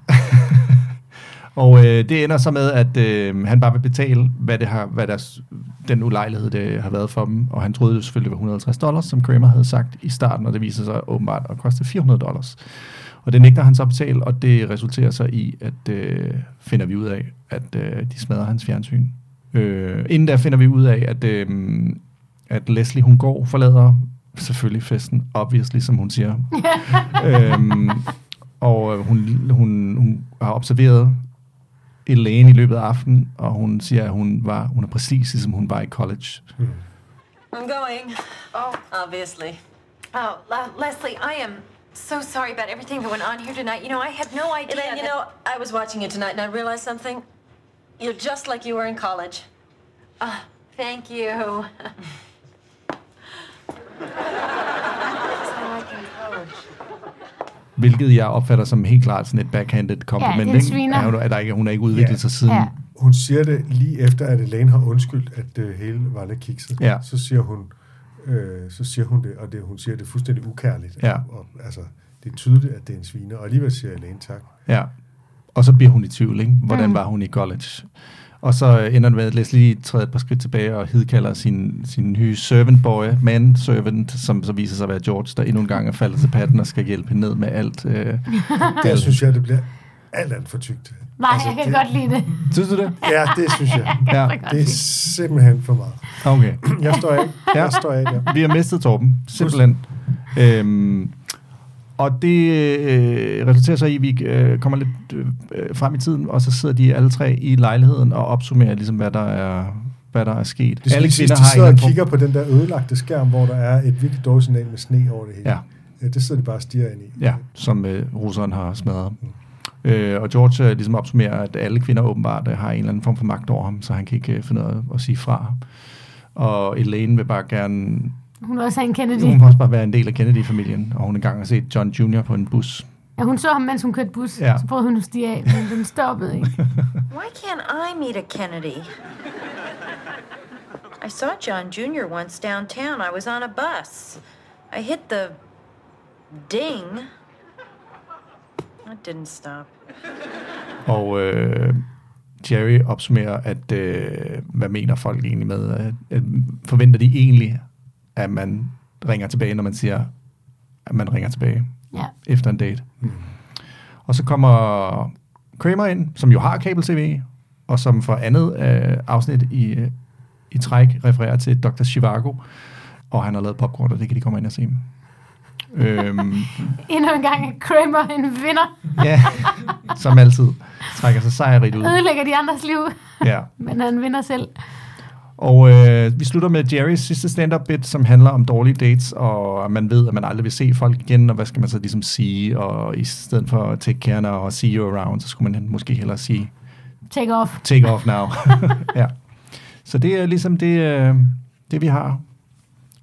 og øh, det ender så med, at øh, han bare vil betale, hvad, det har, hvad deres, den ulejlighed, det har været for dem. Og han troede jo selvfølgelig, det var 150 dollars, som Kramer havde sagt i starten, og det viser sig åbenbart at koste 400 dollars. Og det nægter han så at betale, og det resulterer så i, at øh, finder vi ud af, at øh, de smadrer hans fjernsyn. Øh, inden der finder vi ud af, at, øh, at Leslie, hun går, forlader selvfølgelig festen, obviously, som hun siger. øhm, og øh, hun, hun, hun har observeret Elaine i løbet af aftenen, og hun siger, at hun, var, hun er præcis ligesom hun var i college. I'm going. Oh, obviously. Oh, Le- Leslie, I am so sorry about everything that went on here tonight. You know, I had no idea. Elaine, you know, I was watching you tonight and I realized something. You're just like you were in college. Ah, thank you. Hvilket jeg opfatter som helt klart sådan et backhanded compliment. Ja, ikke? sviner. Er, at der ikke, hun har ikke udviklet Ja. sig siden. Ja. Hun siger det lige efter, at Elaine har undskyldt, at det hele var lidt kikset. Ja. Så siger hun, øh, så siger hun det, og det, hun siger det fuldstændig ukærligt. Ja. Og, altså, det er tydeligt, at det er en sviner, og alligevel siger Elaine tak. Ja. Og så bliver hun i tvivl, ikke? Hvordan Mm. var hun i college? Og så ender det med, at Leslie træder et par skridt tilbage og hidkalder sin, sin nye servant boy, man servant, som så viser sig at være George, der endnu en gang er faldet til patten og skal hjælpe hende ned med alt. Øh, Der synes jeg, det bliver alt, alt for tykt. Nej, altså, jeg kan det, godt lide det. synes du det? Ja, det synes jeg. Ja, Det er simpelthen for meget. okay. Jeg står af. Ja. Jeg står af der. Vi har mistet Torben, simpelthen. Øhm, og det øh, resulterer så i, at vi øh, kommer lidt øh, frem i tiden, og så sidder de alle tre i lejligheden og opsummerer, ligesom, hvad der er, hvad der er sket. Det alle kvinder de sidder og kigger på den der ødelagte skærm, hvor der er et virkelig dårligt signal med sne over det hele. Ja. Ja, det sidder de bare og stiger ind i. Ja, som øh, russeren har smadret. Øh, og George øh, ligesom opsummerer, at alle kvinder åbenbart øh, har en eller anden form for magt over ham, så han kan ikke øh, finde af at sige fra. Og Elaine vil bare gerne... Hun er også en Kennedy. Hun vil også bare være en del af Kennedy-familien, og hun engang har set John Jr. på en bus. Ja, hun så ham, mens hun kørte bus. Ja. Så prøvede hun at stige af, men den stoppede ikke. Why can't I meet a Kennedy? I saw John Jr. once downtown. I was on a bus. I hit the ding. It didn't stop. Og øh, Jerry opsummerer, at øh, hvad mener folk egentlig med, at, at forventer de egentlig, at man ringer tilbage, når man siger, at man ringer tilbage Ja. efter en date. Og så kommer Kramer ind, som jo har kabel-tv, og som for andet øh, afsnit i, øh, i træk refererer til Dr. Chivago, og han har lavet popcorn, og det kan de komme ind og se. øhm, Endnu en gang er Kramer en vinder. ja, som altid trækker sig sejrigt ud. Ødelægger de andres liv. Ja. Men han vinder selv. Og øh, vi slutter med Jerrys sidste stand-up bit, som handler om dårlige dates, og man ved, at man aldrig vil se folk igen, og hvad skal man så ligesom sige, og i stedet for take care now og see you around, så skulle man måske hellere sige Take off. take off now. ja. Så det er ligesom det, øh, det vi har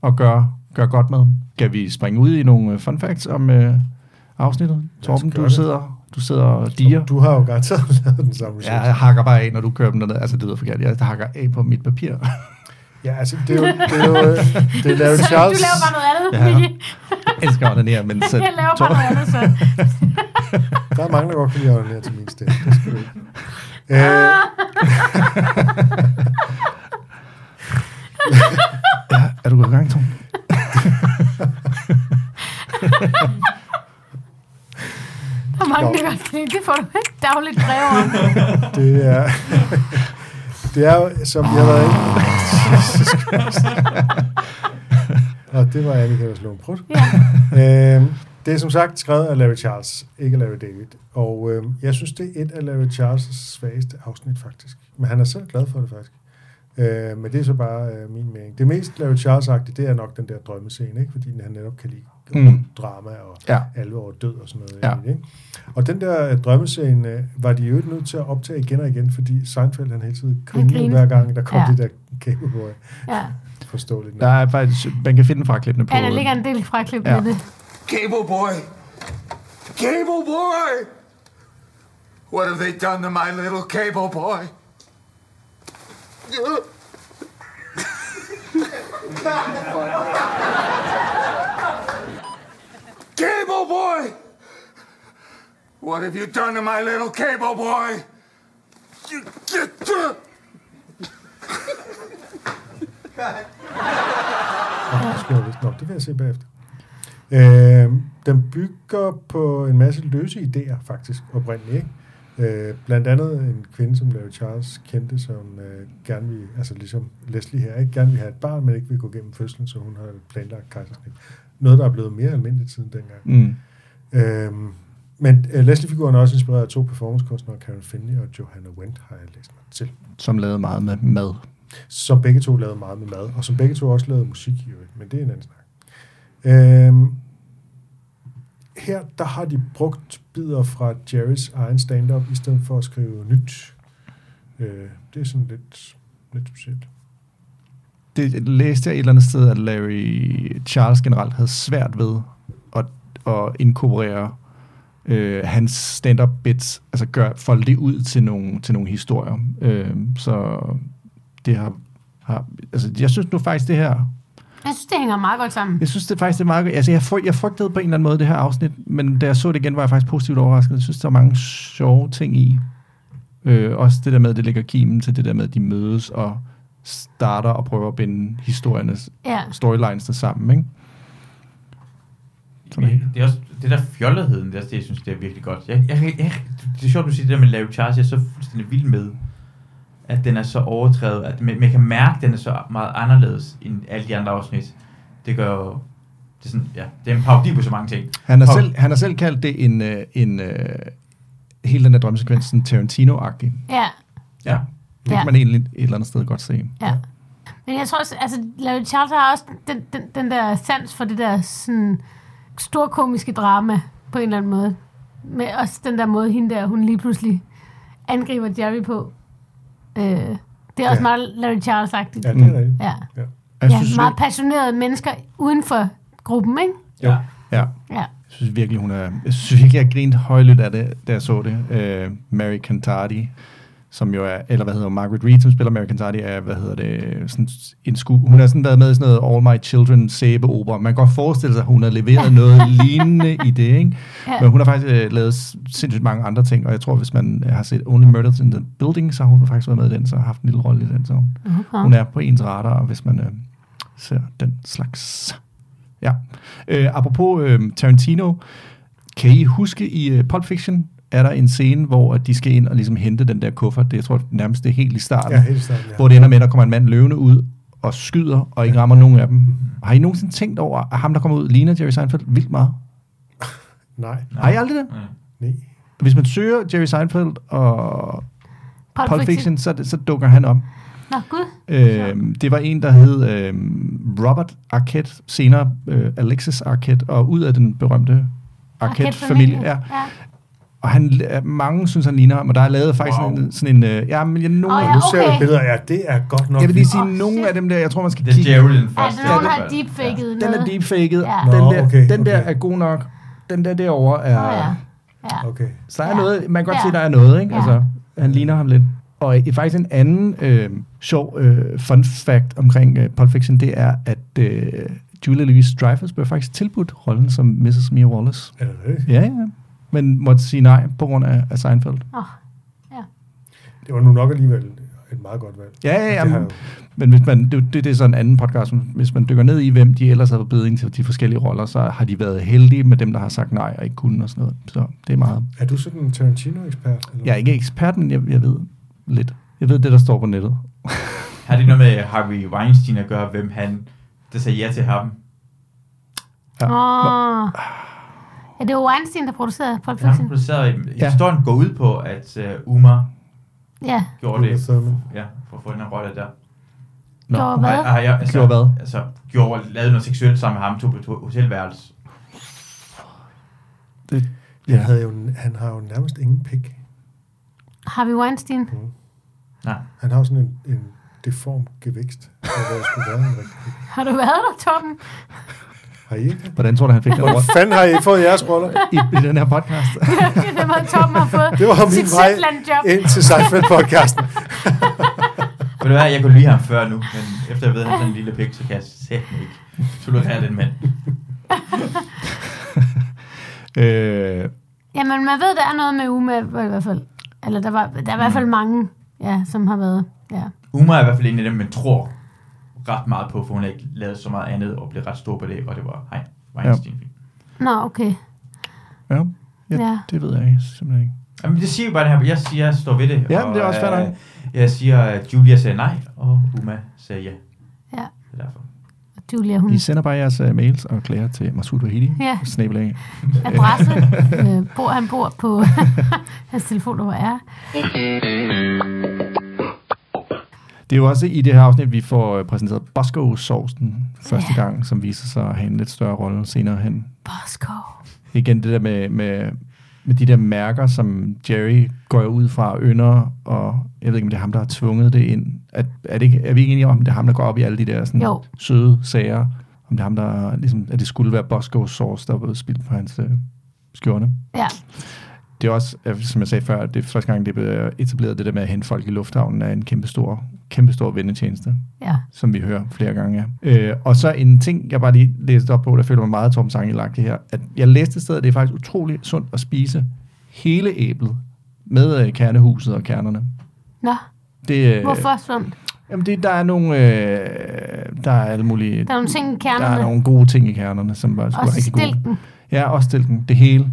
at gøre, gøre godt med. Kan vi springe ud i nogle øh, fun facts om øh, afsnittet? Torben, du det. sidder, du sidder og diger. Du har jo garanteret lavet den samme Ja, jeg hakker bare af, når du kører dem derned. Altså, det lyder forkert. Jeg hakker af på mit papir. Ja, altså, det er jo, det er jo øh, det er Larry Så Charles. du laver bare noget andet, Ja. Jeg elsker at onanere, men så... Jeg laver bare noget andet, så. Der er mange, der godt kan lide at onanere til min stemme. Det skal du ikke. Øh, Ja, er du gået i gang, Tom? Er mange, der godt lide. Det får du ikke dagligt brev om. det er... Det er jo, som inde. Jesus Christ. Og det var Annika, en prut. Ja. Øhm, det er som sagt skrevet af Larry Charles, ikke Larry David. Og øhm, jeg synes, det er et af Larry Charles' svageste afsnit, faktisk. Men han er selv glad for det, faktisk. Øh, men det er så bare øh, min mening. Det mest Larry Charles-agtige, det er nok den der drømmescene, ikke? fordi han netop kan lide Mm. drama og Ja. alvor og død og sådan noget. Ja. egentlig, Ikke? Og den der øh, drømmescene øh, var de jo ikke nødt til at optage igen og igen, fordi Seinfeld han hele tiden grinede hver gang, der kom Ja. det der Cable Ja. Forståeligt. nok. Der er faktisk... Man kan finde den fraklipne på... ja, der ligger en del fraklip Ja. ja. med det. Cable boy! Cable boy! What have they done to my little cable boy? Cable boy! What have you done to my little cable boy? Nå, det skal jeg. Det vil jeg se bagefter. Øh, den bygger på en masse løse idéer, faktisk, oprindeligt. Ikke? Øh, blandt andet en kvinde, som Larry Charles kendte, som øh, gerne vil, altså ligesom Leslie her, ikke gerne vil have et barn, men ikke vil gå gennem fødslen, så hun har planlagt kejsersnit. Noget, der er blevet mere almindeligt siden dengang. Mm. Øhm, men øh, Leslie-figuren er også inspireret af to performancekunstnere, Karen Finley og Johanna Wendt, har jeg læst mig til. Som lavede meget med mad. Som begge to lavede meget med mad, og som begge to også lavede musik i øvrigt, men det er en anden snak. Øhm, her, der har de brugt bidder fra Jerrys egen stand-up, i stedet for at skrive nyt. Øh, det er sådan lidt, lidt specielt. Det læste jeg et eller andet sted, at Larry Charles generelt havde svært ved at, at inkorporere øh, hans stand-up bits, altså gør, folde det ud til nogle, til nogle historier. Øh, så det har, har, altså jeg synes nu faktisk det her, jeg synes, det hænger meget godt sammen. jeg synes det faktisk det er meget godt. Altså jeg, fryg, jeg frygtede på en eller anden måde det her afsnit, men da jeg så det igen, var jeg faktisk positivt overrasket. Jeg synes, der er mange sjove ting i. Øh, også det der med, at det ligger kimen til det der med, at de mødes og starter og prøver at binde historiernes Ja. storylines sammen, ikke? Sådan. Men det er også det der fjolletheden, det er også det, jeg synes, det er virkelig godt. Jeg, jeg, jeg, det er sjovt, du siger det der med Larry Charles, jeg er så fuldstændig vild med, at den er så overdrevet, at man, man kan mærke, at den er så meget anderledes end alle de andre afsnit. Det gør jo, det er, sådan, ja, det er en parodi på så mange ting. Han har, selv, han har selv kaldt det en, øh, en øh, hele den der drømmesekvens sådan Tarantino-agtig. Ja, Ja. Det Ja. kan man egentlig et eller andet sted godt se. ja. Men jeg tror også, altså, Larry Charles har også den, den, den der sans for det der sådan storkomiske drama, på en eller anden måde. Med også den der måde, hende der, hun lige pludselig angriber Jerry på. Øh, det er også Ja. meget Larry Charles-agtigt. Ja, det er rigtigt. Ja. Ja. Jeg ja, synes, meget passionerede mennesker uden for gruppen, ikke? Jo. Ja. Ja. Jeg synes virkelig, hun er... Jeg synes virkelig, jeg grinte højlydt af det, da jeg så det. Uh, Mary Cantardi, som jo er... Eller hvad hedder? Margaret Reed, som spiller Mary Cantardi, er, hvad hedder det... Sådan en sku, hun har sådan været med i sådan noget All My Children sæbeopera. Man kan godt forestille sig, at hun har leveret noget lignende i det, ikke? Ja. Men hun har faktisk uh, lavet sindssygt mange andre ting, og jeg tror, hvis man har set Only Murders in the Building, så har hun faktisk været med i den, så har haft en lille rolle i den. Så hun, Okay. hun er på ens radar, hvis man uh, ser den slags. Ja. Øh, apropos øh, Tarantino, Kan I huske i uh, Pulp Fiction, er der en scene, hvor at de skal ind og ligesom hente den der kuffert. Det jeg tror nærmest det er helt i starten. Ja, helt i starten, ja. Hvor det ender med, at der kommer en mand løvende ud og skyder, og ikke rammer nogen af dem. Har I nogensinde tænkt over, at ham, der kommer ud, ligner Jerry Seinfeld vildt meget? Nej. Har I aldrig det? Nej. Hvis man søger Jerry Seinfeld og Pulp Pulp Fiction. Fiction, så, så dukker han op. Nå, gud. Øhm, det var en, der hed øhm, Robert Arquette, senere øh, Alexis Arquette, og ud af den berømte Arquette-familie. Ja. Ja. Og han, øh, mange synes, han ligner ham, og der er lavet faktisk Wow. en, sådan en... Øh, ja, men jeg, nogle, oh, ja, ja, Nu ser okay. billeder af, det er godt nok jeg vil lige sige, Åh, nogle shit. af dem der, jeg tror, man skal Det er kigge... Gerald den Altså, første. nogen i har deepfaket Den noget. er deepfaked. Ja. Den, der, okay, den der okay. er god nok. Den der derovre er... Åh, ja. Ja. Okay. Så der er Ja. noget, man kan godt Ja. se, der er noget, ikke? Ja. Altså, han ligner ham lidt. Og øh, faktisk en anden øh, sjov øh, fun fact omkring øh, Pulp Fiction, det er, at øh, Julia Louis-Dreyfus blev faktisk tilbudt rollen som Mrs. Mia Wallace. Er det det? Ja, ja. Men måtte sige nej på grund af, af Seinfeld. Åh, Det var nu nok alligevel et meget godt valg. Ja, ja, ja. Men, jo- men hvis man, det, det, det er sådan en anden podcast. Hvis man dykker ned i, hvem de ellers har blevet ind til de forskellige roller, så har de været heldige med dem, der har sagt nej og ikke kunne og sådan noget. Så det er meget. Er du sådan en Tarantino-ekspert? Eller? Jeg er ikke ekspert, men jeg, jeg ved lidt. Jeg ved det, der står på nettet. Har det noget med Harvey Weinstein at gøre, hvem han, der sagde ja til ham? Ja. Åh. Ja, det var Weinstein, der producerede Pulp Han Fiction. producerede, Ja. historien går ud på, at uh, Umar Ja. gjorde Uma det, ja, for at få den her rolle der. Nå. Gjorde hvad? Og, jeg, altså, Gjorde hvad? Altså, gjorde, lavede noget seksuelt sammen med ham, tog på et hotelværelse. Det, Han, ja. havde jo, han har jo nærmest ingen pik. Harvey Weinstein. Nej. Han har jo sådan en, en deform gevækst, hvor skulle være en rigtig pik. Har du været der, Torben? Har I ikke det? Hvordan tror du, han fik den Hvor fanden har I fået jeres roller? i, i den her podcast? det var Torben har fået Det var min vej ind til Seinfeld-podcasten. Ved du hvad, jeg kunne lide ham før nu, men efter jeg ved, at han er sådan en lille pik, så kan jeg sætte mig ikke tolerere den mand. øh, Jamen, man ved, der er noget med Uma, i hvert fald. Eller der, var, der er i hvert fald mange, ja, som har været, ja. Uma er i hvert fald en af dem, man tror ret meget på, for hun har ikke lavet så meget andet og blev ret stor på det, og det var hej, Weinstein. Ja. Nå, okay. ja, ja, Ja. det ved jeg ikke, simpelthen ikke. Jamen, det siger jo bare det her, jeg siger, jeg står ved det. Ja, men det er også fair øh, Jeg siger, at Julia sagde nej, og Uma sagde ja. Ja. Det er derfor. Julia, hun I sender bare jeres uh, mails og klager til Masoud Wahidi. Ja. Snabelag. adresse, øh, bor, han bor på, hans telefonnummer er. Det er jo også i det her afsnit, vi får øh, præsenteret Bosco-sovsen første gang, som viser sig at have en lidt større rolle senere hen. Bosco. Igen det der med, med, med de der mærker, som Jerry går ud fra og ynder, og jeg ved ikke, om det er ham, der har tvunget det ind. Er, er, det ikke, er vi ikke enige om, det er ham, der går op i alle de der sådan, Jo. søde sager? Om det er ham, der ligesom, at det skulle være Bosco sauce, der var spildt på hans øh, skjorte. Ja. Det er også, som jeg sagde før, det er første gang, det blev etableret, det der med at hente folk i lufthavnen, er en kæmpe stor, kæmpe stor vendetjeneste Ja. som vi hører flere gange. Øh, og så en ting, jeg bare lige læste op på, der føler mig meget Torben Sange lagt det her, at jeg læste et sted, at det er faktisk utroligt sundt at spise hele æblet med øh, kernehuset og kernerne. Nå, Det, øh, hvorfor sundt? Jamen det, der er nogle, øh, der er alle mulige, Der er nogle ting i der kernerne. er nogle gode ting i kernerne, som var Også rigtig gode. stilken. Ja, også stilken. Det hele.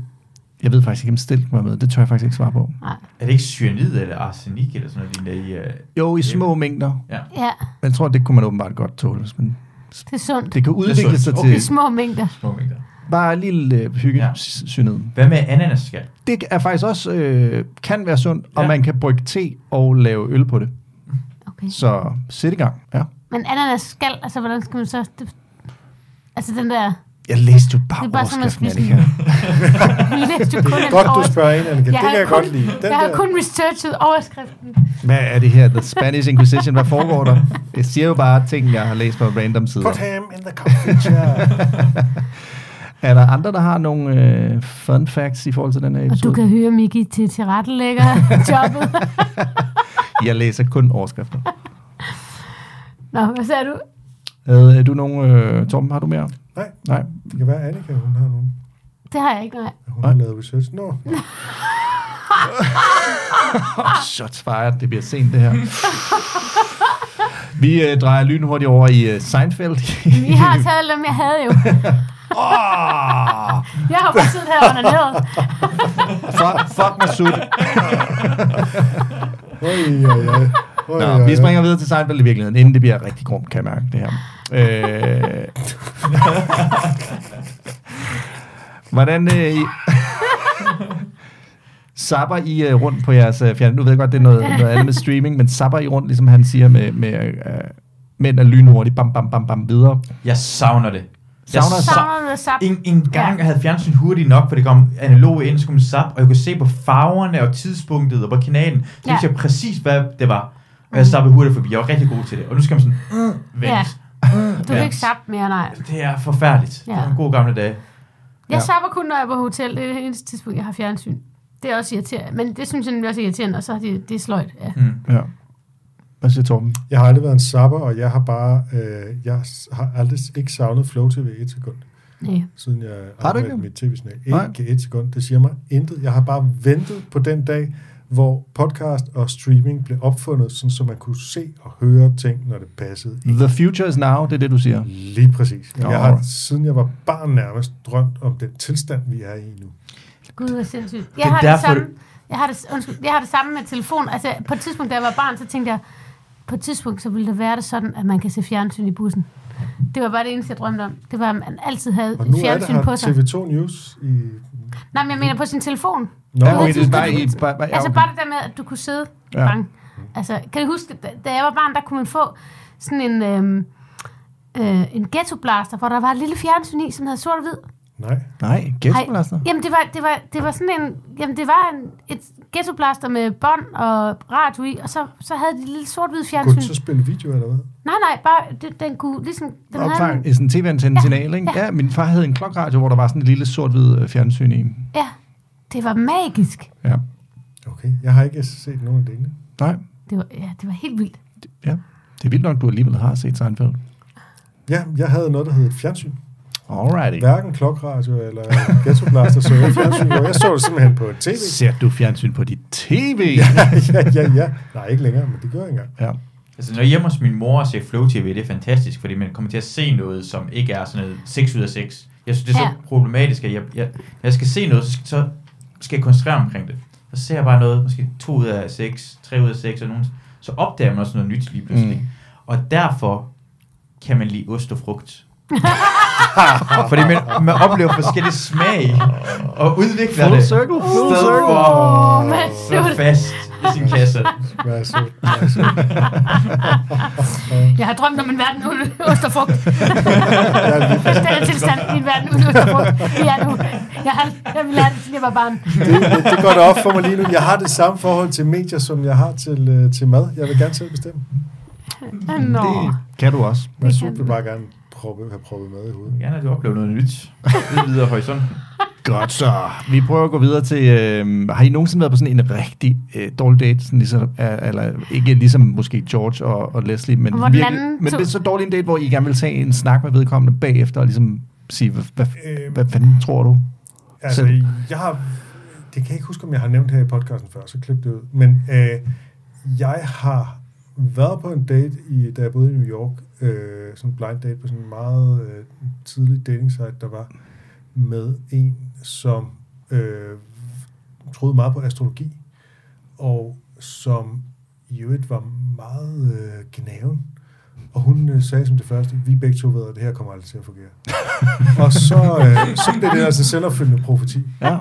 Jeg ved faktisk ikke, om stilken var med. Det tør jeg faktisk ikke svare på. Nej. Er det ikke cyanid eller arsenik eller sådan noget lignende i... Uh, Jo, i små mængder. Ja. Ja, Men jeg tror, det kunne man åbenbart godt tåle. hvis man- det er sundt. Det kan Det udvikle sundt. sig Okay. Det til små mængder. små mængder. bare en lille øh, hygge Ja. syned. Hvad med ananasskal? Det er faktisk også øh, kan være sundt, og Ja. man kan brygge te og lave øl på det. Okay. Så sæt i gang. Ja. Men ananas skal, altså hvordan skal man så... Det, altså den der... Jeg læste jo bare, Det er bare overskriften, Annika. Vi læste jo kun en Godt, du spørger ind, Annika. Det Jeg kan har jeg kun- godt lide. Den Jeg har der, kun researchet overskriften. Hvad er det her? The Spanish Inquisition. Hvad foregår der? Jeg siger jo bare ting, jeg har læst på random sider. Put him in the coffee chair. Er der andre, der har nogle øh, fun facts i forhold til den her Og du episode? kan høre Miki til tilrettelægger jobbet. Jeg læser kun overskrifter. Nå, hvad sagde du? Havde du nogle... Øh, Torben, har du mere? Nej, Nej. det kan være, Annika, hun har nogen. Det har jeg ikke, nej. Hun har lavet research. Nå, Shots fired. Det bliver sent, det her. Vi øh, drejer lynhurtigt over i øh, Seinfeld. Vi har taget dem, jeg havde jo. oh, Jeg har bare siddet her og onaneret. Fuck, fuck Masud. Oj, oj, oj. Oj, Nå, vi springer videre til Seinfeld i virkeligheden, inden det bliver rigtig grumt, kan jeg mærke det her. Øh, hvordan øh, I, sapper I øh, rundt på jeres øh, fjern? Nu ved jeg godt, det er noget, noget andet med streaming, men sapper I rundt, ligesom han siger, med, med øh, mænd er lynhurtigt, bam, bam, bam, bam, videre? Jeg savner det. Jeg Savner- sa- Savner det sap. en, en gang jeg havde fjernsyn hurtigt nok, for det kom analog ind, så man zappe, og jeg kunne se på farverne og tidspunktet og på kanalen, så Ja. vidste jeg præcis, hvad det var. Og jeg zappede hurtigt forbi. Jeg var rigtig god til det. Og nu skal man sådan, mm, vent. Ja. Mm, Du kan ikke sappe mere, nej. Det er forfærdeligt. Ja. Ja. Det var en god gamle dag. Jeg Ja. sapper kun, når jeg er på hotel. Det er det eneste tidspunkt, jeg har fjernsyn. Det er også irriterende. Men det synes jeg nemlig også er irriterende, og så er det, det er sløjt. Ja. Mm. Ja. Hvad siger Torben? Jeg har aldrig været en sapper, og jeg har bare, øh, jeg har aldrig ikke savnet Flow TV et sekund, Nej. siden jeg Har du ikke mit tv-signal. Nej. Ikke et sekund, det siger mig intet. Jeg har bare ventet på den dag, hvor podcast og streaming blev opfundet, sådan så man kunne se og høre ting, når det passede. ind. The future is now, det er det, du siger. Lige præcis. Jeg har, Alright. siden jeg var barn nærmest, drømt om den tilstand, vi er i nu. Gud, hvor sindssygt. er Jeg har, det derfor, samme, det- jeg, har det, undskyld, jeg har det samme med telefon. Altså, på et tidspunkt, da jeg var barn, så tænkte jeg, på et tidspunkt, så ville det være det sådan, at man kan se fjernsyn i bussen. Det var bare det eneste, jeg drømte om. Det var, at man altid havde Og nu er det fjernsyn på her sig. TV2 News i... Nej, men jeg mener på sin telefon. Nå, Ja, Du okay, ved, det er du- bare du- i... Bare, bare, ja, Altså bare det der med, at du kunne sidde Ja. ja. bang. Altså, kan du huske, da, jeg var barn, der kunne man få sådan en, øhm, øh, en ghetto-blaster, hvor der var et lille fjernsyn i, som havde sort og hvid. Nej. Nej, gæstbelaster. Jamen, det var, det var, det var sådan en... Jamen, det var en, et ghetto-blaster med bånd og radio i, og så, så havde de et lille sort-hvid Kunne fjernsyn. den så spille video, eller hvad? Nej, nej, bare... Det, den kunne ligesom... Den havde Opfang en, i sådan en tv-antenne signal, ikke? ja. Ja, min far havde en klokradio, hvor der var sådan et lille sort-hvid øh, fjernsyn i. ja, det var magisk. Ja. Okay, jeg har ikke set nogen af delene. Nej, Det var, ja, det var helt vildt. ja. Det er vildt nok, du alligevel har set Seinfeld. Ja, jeg havde noget, der hed et fjernsyn. Alrighty. Hverken klokradio eller ghettoblaster så jeg fjernsyn, jeg så det simpelthen på tv. Ser du fjernsyn på dit tv? ja, ja, ja, ja. Nej, ikke længere, men det gør jeg engang. ja. Altså, når jeg hjemme hos min mor og ser Flow TV, det er fantastisk, fordi man kommer til at se noget, som ikke er sådan noget 6 ud af 6. Jeg synes, det er så Ja. problematisk, at jeg, jeg, når jeg skal se noget, så skal jeg koncentrere omkring det. Så ser jeg bare noget, måske 2 ud af 6, 3 ud af 6, og nogen, så opdager man også noget nyt lige pludselig. Mm. Og derfor kan man lide ost og frugt. Fordi man, man oplever forskellige smag, og udvikler Full det. circle, full circle. Åh, at men stå fast i sin kasse. Vær så, vær så. Jeg har drømt om en verden uden ost og frugt. Ja, lige Den er tilstand i en verden uden ost og frugt. Vi er nu. Jeg, har, jeg det, siden jeg var barn. det, det går da op for mig lige nu. Jeg har det samme forhold til medier, som jeg har til, øh, til mad. Jeg vil gerne selv bestemme. Nå. Det kan du også. Jeg kan vil bare gerne proppe, have proppet mad i hovedet. Jeg vil gerne, at du oplever noget nyt. Lidt videre horisont. Godt så. Vi prøver at gå videre til... Øh, har I nogensinde været på sådan en rigtig øh, dårlig date? Sådan ligesom, øh, eller ikke ligesom måske George og, og Leslie, men, Hvor den virkelig, men det er så dårlig en date, hvor I gerne vil tage en snak med vedkommende bagefter og ligesom sige, hvad, hvad, Øhm. hvad fanden tror du? Altså, Selv. jeg har... Det kan jeg ikke huske, om jeg har nævnt her i podcasten før, så klip det ud. Men øh, jeg har været på en date, i, da jeg boede i New York, øh, sådan en blind date på sådan en meget øh, tidlig dating site, der var med en, som øh, troede meget på astrologi, og som i øvrigt var meget øh, gnaven. Og hun øh, sagde som det første, vi begge to ved, at det her kommer aldrig til at fungere. og så, øh, så blev det altså selvopfyldende profeti. Ja.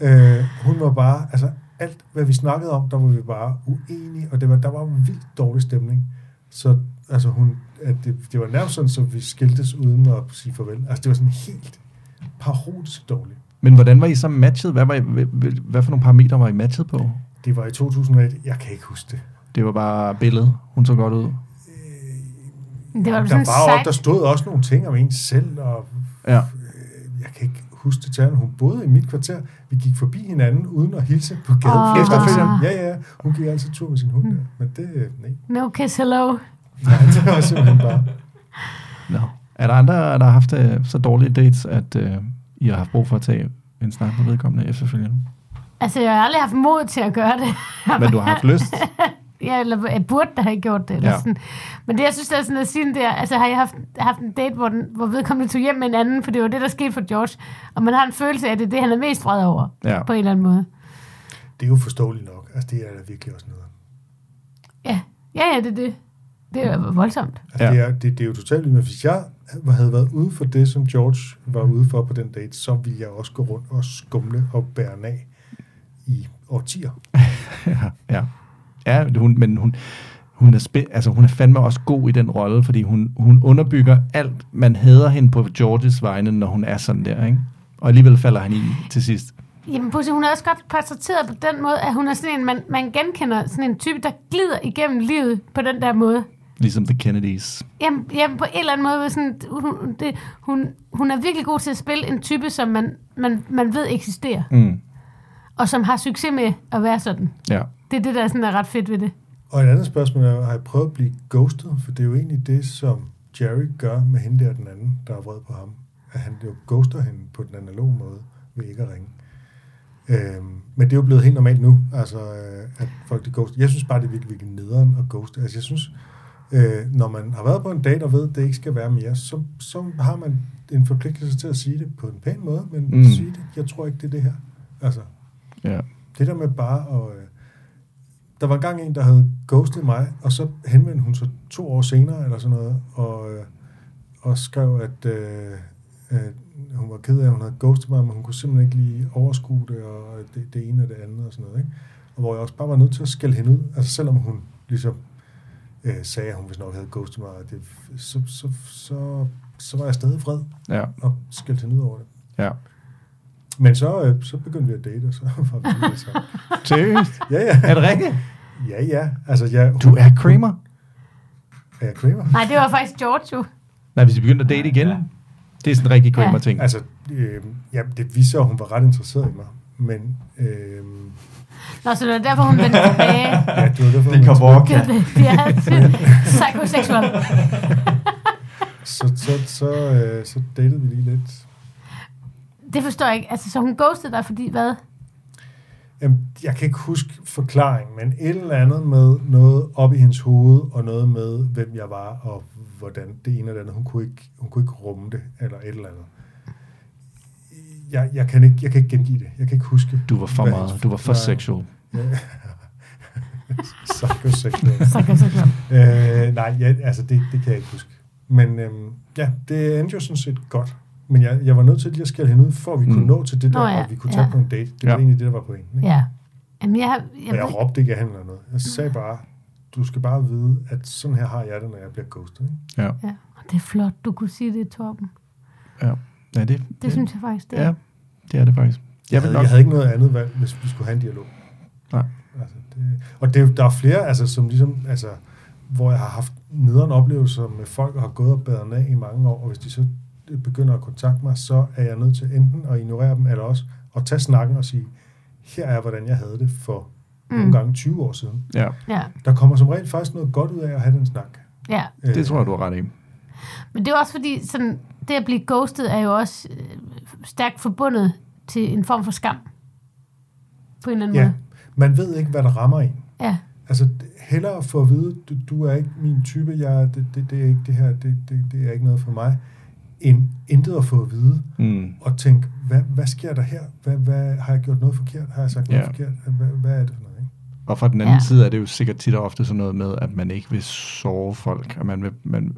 Øh, hun var bare, altså alt, hvad vi snakkede om, der var vi bare uenige, og det var, der var en vildt dårlig stemning. Så altså hun, at det, det var nærmest sådan, så vi skiltes uden at sige farvel. Altså det var sådan helt parodisk dårligt. Men hvordan var I så matchet? Hvad, var I, hvad, hvad for nogle parametre var I matchet på? Det var i 2001, jeg kan ikke huske det. Det var bare billedet. Hun så godt ud. Det var jo Der, var, sejt. der stod også nogle ting om en selv, og Ja. Øh, jeg kan ikke huske detaljen. Hun boede i mit kvarter. Vi gik forbi hinanden uden at hilse på gaden. Flere Efterfølgende? Ja, ja. Hun gik altid tur med sin hund der. Men det, øh, nej. No kiss hello. nej, det var simpelthen bare... Nå. Er der andre, der har haft øh, så dårlige dates, at øh, I har haft brug for at tage en snak med vedkommende efterfølgende? Altså, jeg har aldrig haft mod til at gøre det. Men du har haft lyst? Ja, eller jeg burde da have gjort det. Eller Ja. sådan. Men det, jeg synes, der er sådan at sige der, altså har jeg haft, haft en date, hvor, den, hvor vedkommende tog hjem med en anden, for det var det, der skete for George, og man har en følelse af, at det er det, han er mest vred over, Ja. på en eller anden måde. Det er jo forståeligt nok. Altså, det er da virkelig også noget. Ja, ja, ja det er det. Det er jo voldsomt. Altså, ja. det, er, det, det er jo totalt men hvis jeg havde været ude for det, som George var ude for på den date, så ville jeg også gå rundt og skumle og bære af i årtier. ja, ja. Ja hun, men hun, hun, er spæ- altså, hun er fandme også god i den rolle, fordi hun, hun underbygger alt, man hader hende på Georges vegne, når hun er sådan der, ikke? Og alligevel falder han i til sidst. Jamen, Pussy, hun er også godt portrætteret på den måde, at hun er sådan en, man, man genkender sådan en type, der glider igennem livet på den der måde. Ligesom The Kennedys. Jamen, jamen på en eller anden måde, sådan, hun, det, hun, hun er virkelig god til at spille en type, som man, man, man ved eksisterer, Mm. og som har succes med at være sådan. Ja. Det er det, der sådan er ret fedt ved det. Og et andet spørgsmål er, har jeg prøvet at blive ghostet? For det er jo egentlig det, som Jerry gør med hende der, den anden, der er vred på ham. At han jo ghoster hende på den analoge måde, ved ikke at ringe. Øhm, men det er jo blevet helt normalt nu, altså, øh, at folk de ghoster. Jeg synes bare, det er virkelig, virkelig nederen at ghoste. Altså, jeg synes, øh, når man har været på en date og ved, at det ikke skal være mere, så, så har man en forpligtelse til at sige det på en pæn måde, men Mm. mm. sige det, jeg tror ikke, det er det her. Altså, Ja. det der med bare at... Øh, der var engang en, der havde ghostet mig, og så henvendte hun sig to år senere, eller sådan noget, og, øh, og skrev, at øh, øh, hun var ked af, at hun havde ghostet mig, men hun kunne simpelthen ikke lige overskue det, og det, det ene og det andet, og sådan noget. Ikke? Og hvor jeg også bare var nødt til at skælde hende ud, altså selvom hun ligesom øh, sagde, at hun hvis nok havde ghostet mig, det, så, så, så, så var jeg stadig vred, Ja. og skældte hende ud over det. Ja. Men så, øh, så begyndte vi at date, og så var vi lige sammen. Seriøst? Ja, ja. Er det rigtigt? Ja, ja. Altså, jeg, Du er Kramer? Er jeg Kramer? Nej, det var faktisk George jo. Nej, hvis I begyndte at date igen. Det er sådan en rigtig Kramer-ting. Altså, øh, ja, det viser, at hun var ret interesseret i mig. Men, øh, Nå, så det var derfor, hun vendte tilbage. ja, det var derfor, Det hun kom det er psychoseksuel. Så, så, så, øh, så datede vi lige lidt. Det forstår jeg ikke. Altså, så hun ghostede dig, fordi hvad? Jamen, jeg kan ikke huske forklaringen, men et eller andet med noget op i hendes hoved, og noget med, hvem jeg var, og hvordan det ene eller andet. Hun kunne ikke, hun kunne ikke rumme det, eller et eller andet. Jeg, jeg, kan ikke, jeg kan ikke gengive det. Jeg kan ikke huske. Du var for meget. Du var for sexual. Ja. Psychoseksuel. Psychoseksuel. øh, nej, ja, altså det, det kan jeg ikke huske. Men øhm, ja, det endte jo sådan set godt. Men jeg, jeg var nødt til lige at skælde hende ud, for at vi Mm. kunne nå til det der, Nå ja, og vi kunne tage ja. på en date. Det var Ja. egentlig det, der var pointen. Ikke? Ja. Jamen, jeg, har- Og jeg, jeg råbte ikke af hende eller noget. Jeg sagde bare, du skal bare vide, at sådan her har jeg det, når jeg bliver ghostet. Ikke? Ja. ja. Det er flot, du kunne sige det, Torben. Ja. Ja, det, Det synes jeg faktisk, det er. Ja, det er det faktisk. Jeg, Jeg havde, nok... jeg havde ikke noget andet valg, hvis vi skulle have en dialog. Nej. Altså, det, og det, er der er flere, altså, som ligesom, altså, hvor jeg har haft nederen oplevelser med folk, og har gået og badet af i mange år, og hvis de så begynder at kontakte mig, så er jeg nødt til enten at ignorere dem, eller også at tage snakken og sige, her er, hvordan jeg havde det for mm. nogle gange 20 år siden. Ja, Ja, Der kommer som regel faktisk noget godt ud af at have den snak. ja. det tror jeg, du har ret i. Men det er også fordi, sådan, det at blive ghostet er jo også øh, stærkt forbundet til en form for skam. På en eller anden Ja, måde. man ved ikke, hvad der rammer en. Ja, Altså, hellere få at vide, du, du er ikke min type, jeg, det, det, det er ikke det her, det, det, det er ikke noget for mig, end intet at få at vide, Mm. og tænke, hvad, hvad sker der her? Hvad, hvad, har jeg gjort noget forkert? Har jeg sagt noget Ja. forkert? Hvad, hvad er det for noget? Ikke? Og fra den anden Ja. ja. side er det jo sikkert tit og ofte sådan noget med, at man ikke vil sove folk, og man vil, man,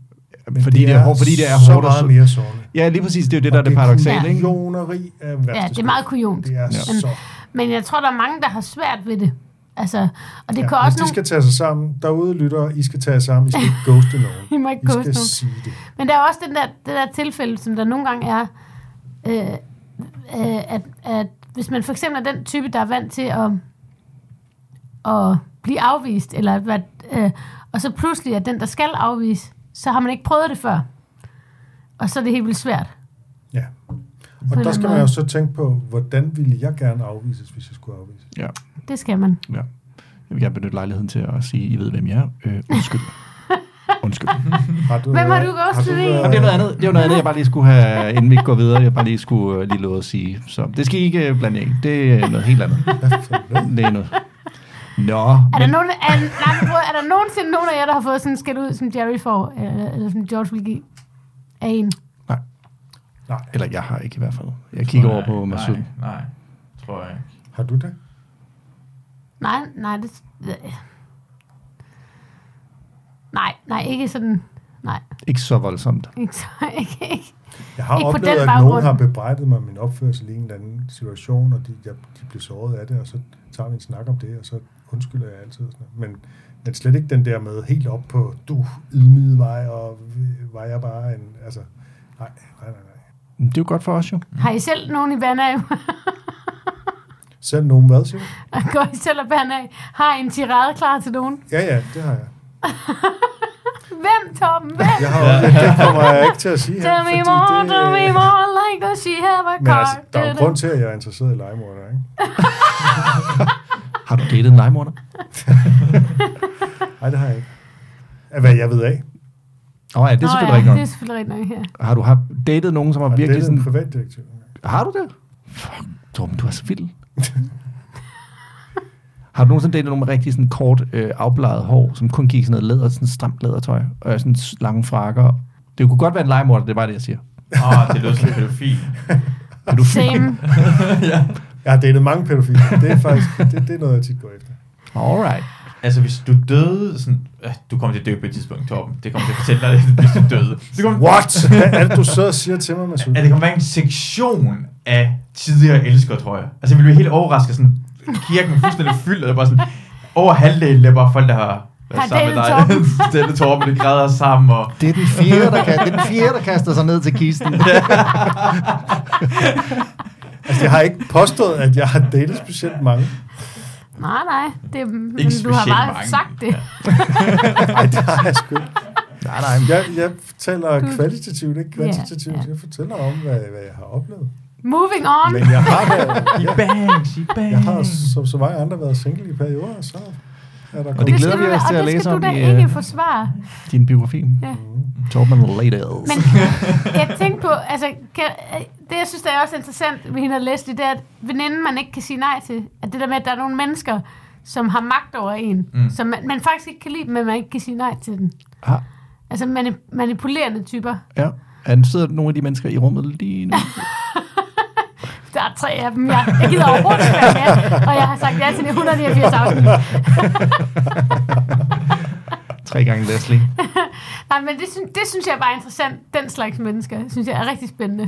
Men fordi, det er, hårdt, fordi det er så hårdt at meget så- mere sårende. Ja, lige præcis. Det er jo det, Og der er det paradoxale, Ja. ikke? Kujoneri er ja det er meget kujont. Det er Men- så... Men jeg tror, der er mange, der har svært ved det. Altså, og det Ja, kan også de nogle... skal tage sig sammen. Derude lytter, I skal tage jer sammen. I skal ikke ghoste nogen. I må ikke I ghoste skal nogen. sige det. Men der er også den der, det der tilfælde, som der nogle gange er, øh, øh, at, at hvis man for eksempel er den type, der er vant til at, at blive afvist, eller være- øh, og så pludselig er den, der skal afvise, så har man ikke prøvet det før. Og så er det helt vildt svært. Og der skal man jo så tænke på, hvordan ville jeg gerne afvises, hvis jeg skulle afvises? Ja, Det skal man. ja. Jeg vil gerne benytte lejligheden til at sige, I ved, hvem jeg er. Øh, undskyld. undskyld. Har du, Hvem har du i? været- Og det er noget andet, det er noget andet, jeg bare lige skulle have, inden vi går videre, jeg bare lige skulle øh, lige love at sige. Så det skal I ikke øh, blande jer i. Det er noget helt andet. Det er noget. Nå, Er der, men, nogen, er, nej, er der nogensinde nogen af jer, der har fået sådan en skæld ud, som Jerry får, eller, eller som George vil give af en? Nej. eller jeg har ikke i hvert fald. Jeg kigger over på Masud. Nej, nej, tror jeg ikke. Har du det? Nej, nej, det... Nej, nej, ikke sådan... Nej, Ikke så voldsomt. ikke, så, ikke, ikke. Jeg har Ikke på oplevet, den at baggrund. nogen har bebrejdet mig min opførsel i en eller anden situation, og de, jeg, de blev såret af det, og så tager vi en snak om det, og så undskylder jeg altid. Sådan noget. Men, men slet ikke den der med helt op på, du ydmygede mig, og var jeg bare en... Altså, nej, nej, nej, nej. Det er jo godt for os jo. Har I selv nogen i Vandaf? Selv nogen hvad, siger du? Går I selv og Vandaf? Har I en tirade klar til nogen? Ja, ja, det har jeg. Hvem, Tom? Hvem? Jeg har jo, det kommer jeg ikke til at sige her, Tell me more, det, tell me more, like does she have a Men car? altså, der er jo grund til, at jeg er interesseret i legemorder, ikke? Har du datet en legemorder? Nej, det har jeg ikke. Af hvad jeg ved af. Åh oh, ja, det er Nå, selvfølgelig ja, rigtigt det er nok. selvfølgelig rigtigt nok, ja. Har du har datet nogen, som har det virkelig er en sådan... privatdetektiv. Har du det? Fuck, Torben, du er så vild. har du nogensinde datet nogen med rigtig sådan kort, øh, afbladet hår, som kun gik sådan noget læder, sådan stramt lædertøj, og sådan lange frakker? Det kunne godt være en legemorder, det er bare det, jeg siger. Åh, oh, det lyder som pædofil. Same. Jeg har datet mange pædofile. Det er faktisk det, det er noget, jeg tit går efter. Alright. Altså, hvis du døde sådan... Øh, du kommer til at dø på et tidspunkt, Torben. Det kommer til at fortælle dig, det, hvis du døde. Det kommer, What? Hvad er det, du så siger til mig, Masud? at det kommer være en sektion af tidligere elskere, tror jeg. Altså, jeg ville blive helt overrasket, sådan, kirken er fuldstændig fyldt, og det er bare sådan, over halvdelen er bare folk, der har været sammen med dig. Torben. Datet Torben, det græder sammen, og Det er den fjerde, der, kan, det er den fjerde, der kaster sig ned til kisten. Altså, jeg har ikke påstået, at jeg har datet specielt mange. Nej, nej. Det, men Ikke du har specielt bare mange. sagt det. Nej, det har jeg sgu ikke. nej, nej. Jeg, jeg fortæller Du- kvalitativt, ikke kvantitativt. Ja, ja. Jeg fortæller om, hvad, hvad jeg har oplevet. Moving on. Men jeg har, da, i ja, bangs, i bangs. jeg har som så mange andre været single i perioder, så er der det glæder vi os til og at det læse om i, ikke øh, forsvare. din biografi. Ja. Torben Ladles. Men jeg tænkte på, altså, kan, det jeg synes, der er også interessant ved hende og Leslie, det er, at veninden, man ikke kan sige nej til, at det der med, at der er nogle mennesker, som har magt over en, mm. som man, man faktisk ikke kan lide, men man ikke kan sige nej til den. Ah, Altså mani- manipulerende typer. ja. Er der sidder nogle af de mennesker i rummet lige nu? Der er tre af dem, jeg, jeg gider overhovedet ikke være med, og jeg har sagt ja til det 189 afsnit. Tre gange Leslie. Nej, men det, synes, det synes jeg bare er interessant. Den slags mennesker, synes jeg er rigtig spændende.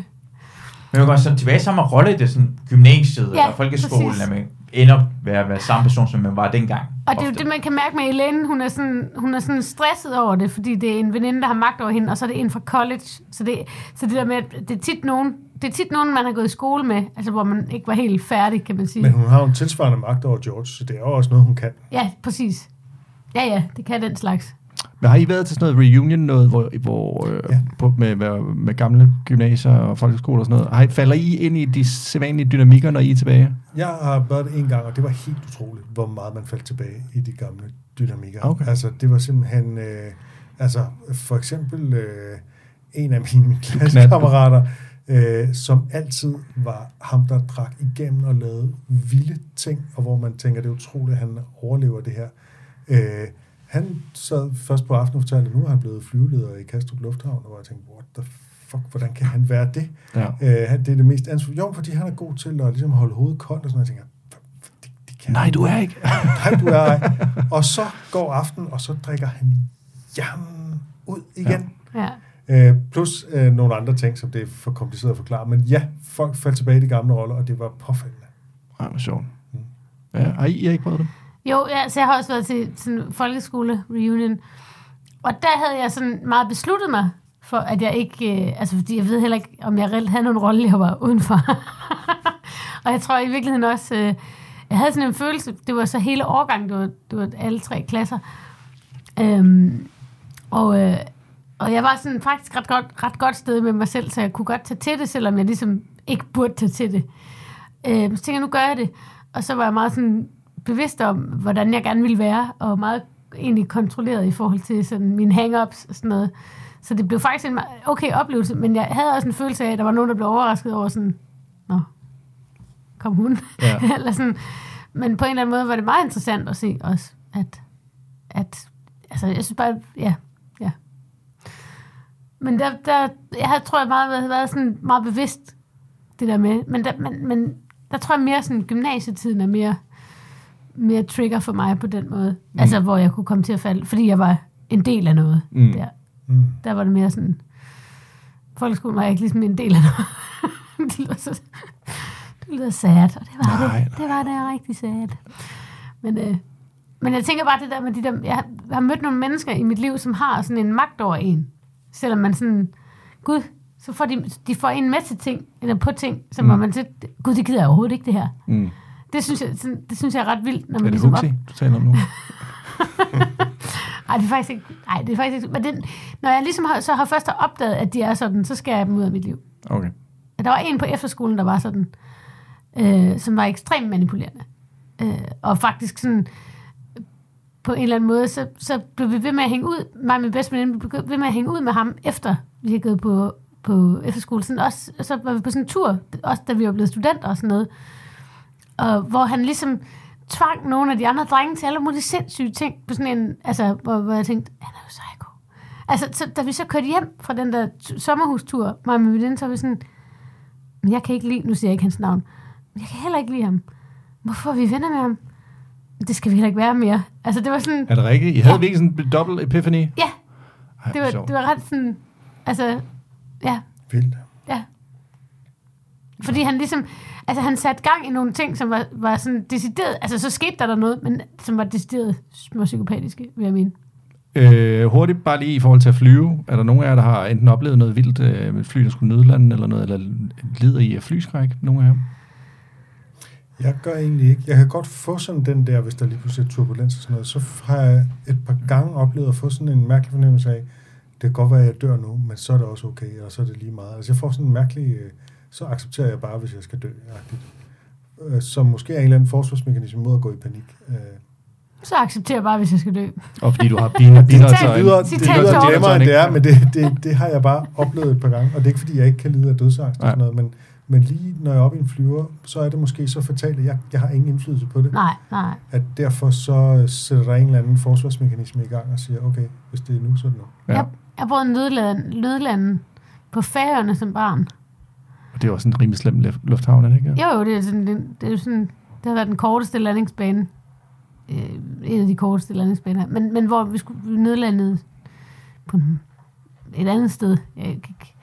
Men man går sådan tilbage i samme rolle, det er sådan gymnasiet Ja, eller folkeskolen, præcis. at man ender med at være samme person, som man var dengang. Og det er jo det, man kan mærke med Elaine. Hun er, sådan, hun er sådan stresset over det, fordi det er en veninde, der har magt over hende, og så er det en fra college. Så det, så det der med, at det er tit nogen, det er tit nogen, man har gået i skole med, altså hvor man ikke var helt færdig, kan man sige. Men hun har jo en tilsvarende magt over George, så det er jo også noget, hun kan. Ja, præcis. Ja, ja, det kan den slags. Men har I været til sådan noget reunion, noget, hvor, hvor øh, Ja. på, med, med, med gamle gymnasier og folkeskoler og sådan noget? Har I, falder I ind i de sædvanlige dynamikker, når I er tilbage? Jeg har været det en gang, og det var helt utroligt, hvor meget man faldt tilbage i de gamle dynamikker. Okay. Altså, det var simpelthen... Øh, altså, for eksempel øh, en af mine klassekammerater, øh, som altid var ham, der drak igennem og lavede vilde ting, og hvor man tænker, det er utroligt, at han overlever det her. Øh, han sad først på aftenen og fortalte, at nu er han blevet flyveleder i Kastrup Lufthavn, og jeg tænkte, what the fuck, hvordan kan han være det? Ja. Øh, han- det er det mest ansvar. Jo, fordi han er god til at ligesom holde hovedet koldt og sådan noget. Jeg tænker, "Hva- hva- det, det kan Nej, du er ikke. Nej, du er ej. Og så går aften, og så drikker han hjernen ud igen. Ja. Ja. Øh, plus øh, nogle andre ting, som det er for kompliceret at forklare. Men ja, folk faldt tilbage i de gamle roller, og det var påfaldende. Ej, hvor sjovt. Ja, har I, I har ikke prøvet det? Jo, ja, så jeg har også været til sådan folkeskole-reunion. Og der havde jeg sådan meget besluttet mig for, at jeg ikke... Øh, altså, fordi jeg ved heller ikke, om jeg reelt havde nogen rolle, jeg var udenfor. og jeg tror i virkeligheden også... Øh, jeg havde sådan en følelse, det var så hele årgangen, det var, det var alle tre klasser. Øhm, og, øh, og jeg var sådan faktisk ret godt, ret godt sted med mig selv, så jeg kunne godt tage til det, selvom jeg ligesom ikke burde tage til det. Øh, så tænkte jeg, nu gør jeg det. Og så var jeg meget sådan bevidst om, hvordan jeg gerne ville være, og meget egentlig kontrolleret i forhold til sådan mine hang-ups og sådan noget. Så det blev faktisk en okay oplevelse, men jeg havde også en følelse af, at der var nogen, der blev overrasket over sådan, nå, kom hun? Ja. Eller sådan, men på en eller anden måde var det meget interessant at se også, at, at altså, jeg synes bare, ja. Men der, der jeg tror jeg meget, været, været sådan meget bevidst, det der med, men der, men, men der tror jeg mere sådan, gymnasietiden er mere, mere trigger for mig på den måde. Mm. Altså, hvor jeg kunne komme til at falde, fordi jeg var en del af noget Mm. der. Mm. Der var det mere sådan, folkeskolen var jeg ikke ligesom en del af noget. det lyder så, det lyder sad, og det var Nej, det. Det var det rigtig sad. Men, øh, men jeg tænker bare det der med de der, jeg har, jeg har mødt nogle mennesker i mit liv, som har sådan en magt over en. Selvom man sådan, gud, så får de, de får en til ting, eller på ting, som mm. man til, gud, det gider jeg overhovedet ikke det her. Mm. Det synes jeg, sådan, det synes jeg er ret vildt, når man Er det ligesom Huxi, du taler om nu? Nej, det er faktisk ikke. Nej, det er faktisk ikke. Men det, når jeg ligesom har, så har først opdaget, at de er sådan, så skal jeg dem ud af mit liv. Okay. Der var en på efterskolen, der var sådan, øh, som var ekstremt manipulerende. Øh, og faktisk sådan, på en eller anden måde, så, så blev vi ved med at hænge ud, mig og min bedste veninde, blev ved med at hænge ud med ham, efter vi havde gået på, på efterskole. Sådan også, så var vi på sådan en tur, også da vi var blevet studenter og sådan noget. Og hvor han ligesom tvang nogle af de andre drenge til alle mulige sindssyge ting, på sådan en, altså, hvor, hvor jeg tænkte, han er jo psycho. Altså, så, da vi så kørte hjem fra den der t- sommerhustur, mig og min veninde, så var vi sådan, men jeg kan ikke lide, nu siger jeg ikke hans navn, men jeg kan heller ikke lide ham. Hvorfor er vi venner med ham? Det skal vi heller ikke være mere. Altså, det var sådan, Er det rigtigt? I havde ja. virkelig sådan en dobbelt epiphany? ja, Ej, det var, sjovt. det var ret sådan, altså, ja, Vildt. ja. Fordi han ligesom, altså han satte gang i nogle ting, som var, var sådan decideret, altså så skete der, der noget, men som var decideret små psykopatiske, vil jeg mene. Øh, hurtigt bare lige i forhold til at flyve. Er der nogen af jer, der har enten oplevet noget vildt øh, fly, der skulle nødlande, eller noget, eller lider i af flyskræk? Nogle af jer? Jeg gør egentlig ikke. Jeg kan godt få sådan den der, hvis der lige pludselig er turbulens og sådan noget. Så har jeg et par gange oplevet at få sådan en mærkelig fornemmelse af, det kan godt være, at jeg dør nu, men så er det også okay, og så er det lige meget. Altså jeg får sådan en mærkelig, øh, så accepterer jeg bare, hvis jeg skal dø. -agtigt. Øh, Som måske er en eller anden forsvarsmekanisme mod at gå i panik. Øh, Så accepterer jeg bare, hvis jeg skal dø. Og fordi du har biner, biner Citat. Det lyder, det lyder end det er, men det, det, det har jeg bare oplevet et par gange. Og det er ikke, fordi jeg ikke kan lide af dødsangst og sådan noget, men, men lige når jeg er oppe i en flyver, så er det måske så fatalt, at jeg, jeg har ingen indflydelse på det. Nej, nej. At derfor så sætter der en eller anden forsvarsmekanisme i gang og siger, okay, hvis det er nu, så er det nu. Ja. Jeg, jeg boede i nødlanden, nødlanden på Færøerne som barn. Og det er også en rimelig slem lufthavn, er det ikke? Jo, jo, det er, sådan, det, det er jo sådan, det har været den korteste landingsbane. Øh, en af de korteste landingsbaner. Men, men hvor vi skulle vi nødlandede på et andet sted. Jeg, kan ikke-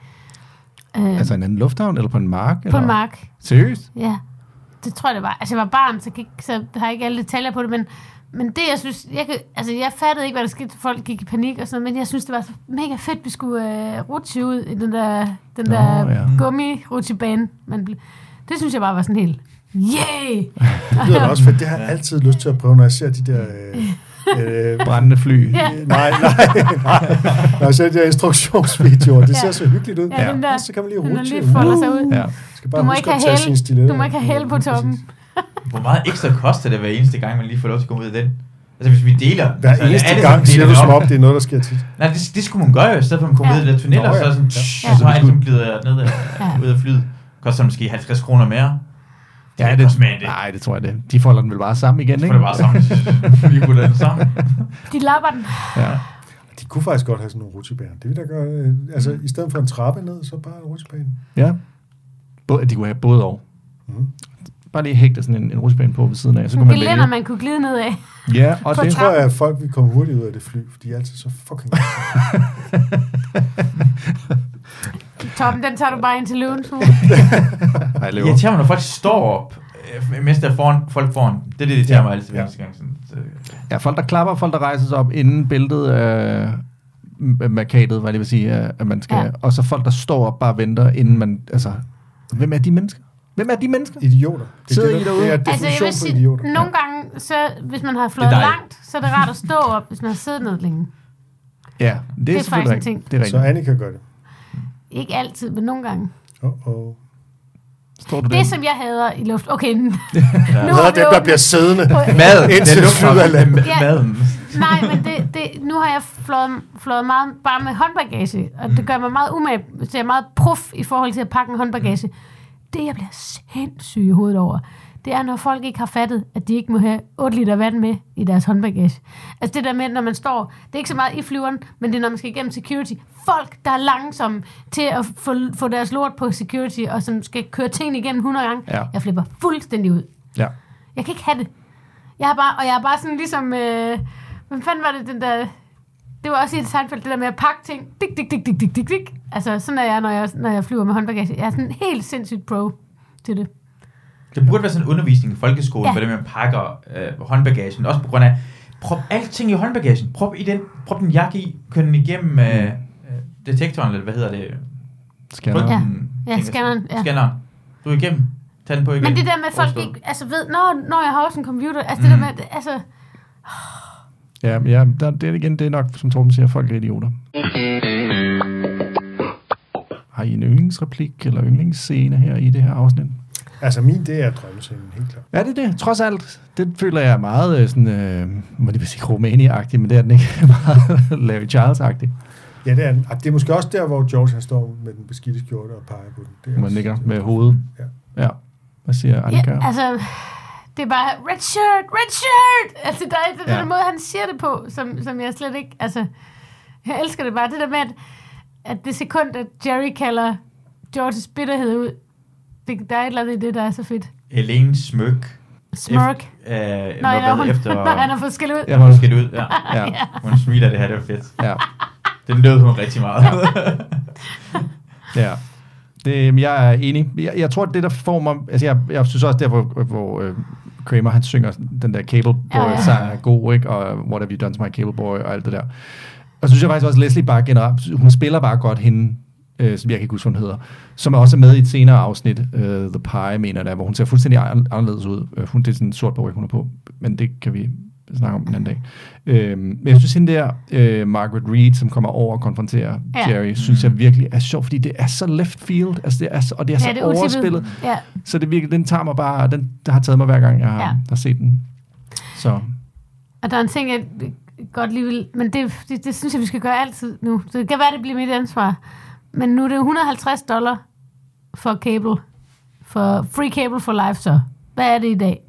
øh, Altså en anden lufthavn, eller på en mark? på eller? en mark. Seriøst? Ja, det tror jeg, det var. Altså, jeg var barn, så, ikke, så har jeg ikke alle detaljer på det, men, men det, jeg synes, jeg, kan, altså, jeg fattede ikke, hvad der skete, folk gik i panik og sådan men jeg synes, det var så mega fedt, vi skulle øh, rutsche ud i den der, den Nå, der ja. gummi-rutsjebane. Man ble, det synes jeg bare var sådan helt, yay! Det lyder da også fedt. Det har jeg altid lyst til at prøve, når jeg ser de der... Øh, øh, Brændende fly. Ja. nej, nej, nej. Når jeg ser de der instruktionsvideoer, det ser Ja. så hyggeligt ud. Ja, den der, så kan man lige rutsche. lige folder sig ud. Ja. Skal bare Du må ikke have hæl. Du må ikke have hæl på toppen. Hvor meget ekstra koster det hver eneste gang, man lige får lov til at komme ud af den? Altså hvis vi deler... Hver altså, eneste alle gang siger du som op. om, det er noget, der sker tit. Nej, det, det skulle man gøre jo, i stedet for at man kommer Ja. ud af de der tunneller, Nå, ja. så er sådan, Ja. ja. så har jeg ligesom glider ned af, Ja. ud af flyet. Koster måske 50 kroner mere. Ja, det, end det. nej, det tror jeg det. De folder den vel bare sammen igen, ikke? får det bare sammen. Vi kunne den sammen. De lapper den. Ja. De kunne faktisk godt have sådan nogle rutsjebaner. Det vil da gøre, øh, altså i stedet for en trappe ned, så bare en rutsjebane. ja. Både, de kunne have både og. Mhm. Bare lige hægte sådan en, en rutsjebane på ved siden af, så kunne man gelænder, man kunne glide ned af. Ja, og det. Jeg tror, at folk vil komme hurtigt ud af det fly, fordi de er altid så fucking... Toppen, den tager du bare ind til løvens hule. Ej, Det lever. irriterer mig, når folk står op, øh, mens der er foran, folk foran. Det er det, der irriterer Ja. mig altid hver Ja. gang. Sådan, så, Ja, folk der klapper, folk der rejser sig op inden bæltet af øh, markadet, hvad jeg lige vil sige, at at man skal, Ja. og så folk der står op bare venter, inden man, altså, hvem er de mennesker? Hvem er de mennesker? Idioter. Det Sidder er, I det, der- derude? det er Altså, jeg vil sige, idioter. nogle gange, så, hvis man har flået langt, så er det rart at stå op, hvis man har siddet ned længe. Ja, det er, Det er selvfølgelig faktisk en ting. Det er Så rigtigt. Annika gør det. Ikke altid, men nogle gange. Oh, oh. Står du Det, der? som jeg hader i luft... Okay, nu Ja. vi dem, der bliver siddende? Mad, Indtil landet. Ja. maden. Nej, men det, det, nu har jeg flået, flået meget bare med håndbagage, og det gør mig meget umage, så jeg er meget prof i forhold til at pakke en håndbagage. det, jeg bliver sindssyg i hovedet over, det er, når folk ikke har fattet, at de ikke må have 8 liter vand med i deres håndbagage. Altså det der med, når man står, det er ikke så meget i flyveren, men det er, når man skal igennem security. Folk, der er langsomme til at få, få deres lort på security, og som skal køre tingene igennem 100 gange. Ja. Jeg flipper fuldstændig ud. Ja. Jeg kan ikke have det. Jeg har bare, og jeg er bare sådan ligesom, øh, hvad fanden var det, den der, det var også i et Seinfeld, det der med at pakke ting, dik, dik, dik, dik, dik, dik, dik. Altså, sådan er jeg, når jeg, når jeg flyver med håndbagage. Jeg er sådan helt sindssygt pro til det. Det burde være sådan en undervisning i folkeskolen, Ja. hvordan man pakker øh, håndbagagen. Også på grund af, prop alting i håndbagagen. Prop, i den, prop den jakke i, kør den igennem øh, øh, detektoren, eller hvad hedder det? Scanner. Ja. Ja, scanneren, ja. Scanneren. Du er igennem. Tag den på igen. Men det der med, at folk ikke altså ved, når, når jeg har også en computer, altså det der med, altså, Ja, ja der, det er igen, det er nok, som Torben siger, folk er idioter. Har I en yndlingsreplik eller yndlingsscene her i det her afsnit? Altså min, det er drømmescenen, helt klart. Er det det? Trods alt. Det føler jeg er meget øh, sådan, øh, må det sige Romania-agtigt, men det er den ikke meget Larry Charles-agtigt. Ja, det er, den. Det er måske også der, hvor George han står med den beskidte skjorte og peger på den. Det er Man ligger med hovedet. Ja. Ja. Hvad siger Annika? ja, altså, det er bare, red shirt, red shirt! Altså, der er den Ja. der måde, han siger det på, som, som jeg slet ikke, altså, jeg elsker det bare, det der med, at, at det sekund, at Jerry kalder Georges bitterhed ud, det, der er et eller andet i det, der er så fedt. Helene Smøk. Smirk. Efter, øh, når, når, hun, efter, når han har fået skæld ud. Ja, Ja, hun skal ud. Ja. Ja. Ja. Hun smiler det her, det var fedt. Ja. Den lød hun rigtig meget. Ja. Det, jeg er enig. Jeg, jeg tror, det, der får mig... Altså, jeg, jeg synes også, der, hvor, hvor øh, Kramer, han synger den der Cable Ja, Boy ja. er god, ikke? Og What Have You Done To My Cable Boy, og alt det der. Og så synes jeg faktisk også, Leslie bare generelt... Hun spiller bare godt hende, øh, som jeg kan ikke huske, hun hedder, som er også med i et senere afsnit, uh, The Pie, mener der, hvor hun ser fuldstændig an- anderledes ud. Uh, hun, det er sådan en sort bog, hun er på, men det kan vi snakke om en anden dag. Uh, men jeg synes, hende der, uh, Margaret Reed, som kommer over og konfronterer Ja. Jerry, synes jeg virkelig er sjov, fordi det er så left field, altså det er så, og det er så Ja, det er overspillet. Ja. Så det virkelig, den tager mig bare, den der har taget mig hver gang, jeg har, Ja. har set den. Så Og der er en ting, jeg godt lige vil... Men det, det, det synes jeg, vi skal gøre altid nu. Så det kan være, det bliver mit ansvar. Men nu er det 150 dollar for cable. For free cable for life, så. Hvad er det i dag?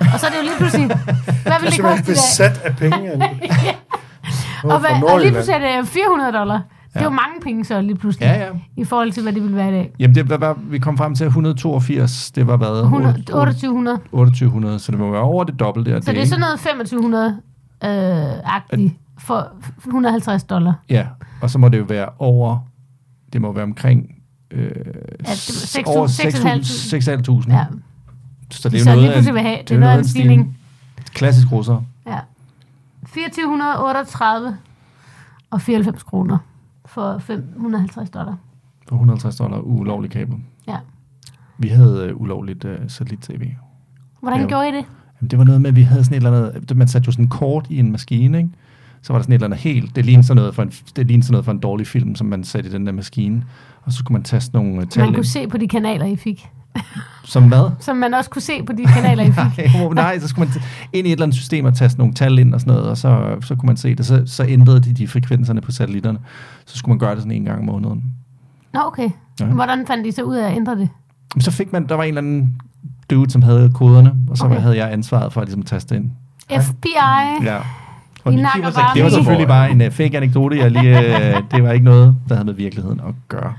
Og så er det jo lige pludselig... Hvad er vil det koste i dag? besat af penge. Hvor Og, hvad, og lige pludselig er det 400 dollar. Det er jo Ja. mange penge så lige pludselig. Ja, ja. I forhold til, hvad det ville være i dag. Jamen, det var, var, vi kom frem til 182, det var hvad? 100, 8 2800. 2800, så det må være over det dobbelte. Så det er sådan noget 2500 øh, agtigt for 150 dollar. Ja, og så må det jo være over, det må være omkring øh, Ja, det var s- 6.000, over 6.500. 6.500. Ja. Så det er Så jo noget have, det det er noget af en en stigning. Klassisk russer. Ja. 2438 og 94 kroner for 550 dollar. For 150 dollar ulovlig kabel. Ja. Vi havde øh, ulovligt øh, satellit-tv. Hvordan Ja. gjorde I det? Jamen, det var noget med, at vi havde sådan et eller andet... Man satte jo sådan kort i en maskine, ikke? Så var der sådan et eller andet helt... Det lignede sådan noget for en, det lignede sådan noget for en dårlig film, som man satte i den der maskine. Og så skulle man taste nogle øh, tal Man ind. kunne se på de kanaler, I fik. Som hvad? Som man også kunne se på de kanaler, I fik. nej, hvor- nej, så skulle man ind i et eller andet system og taste nogle tal ind og sådan noget, og så, så kunne man se det. Så, så ændrede de de frekvenserne på satellitterne. Så skulle man gøre det sådan en gang om måneden. Nå, okay. Ja. Hvordan fandt I så ud af at ændre det? Så fik man, der var en eller anden dude, som havde koderne, og så okay. havde jeg ansvaret for at ligesom taste ind. FBI. Ja. I nakker bare Det var selvfølgelig bare en uh, fake anekdote. Jeg lige, uh, det var ikke noget, der havde med virkeligheden at gøre.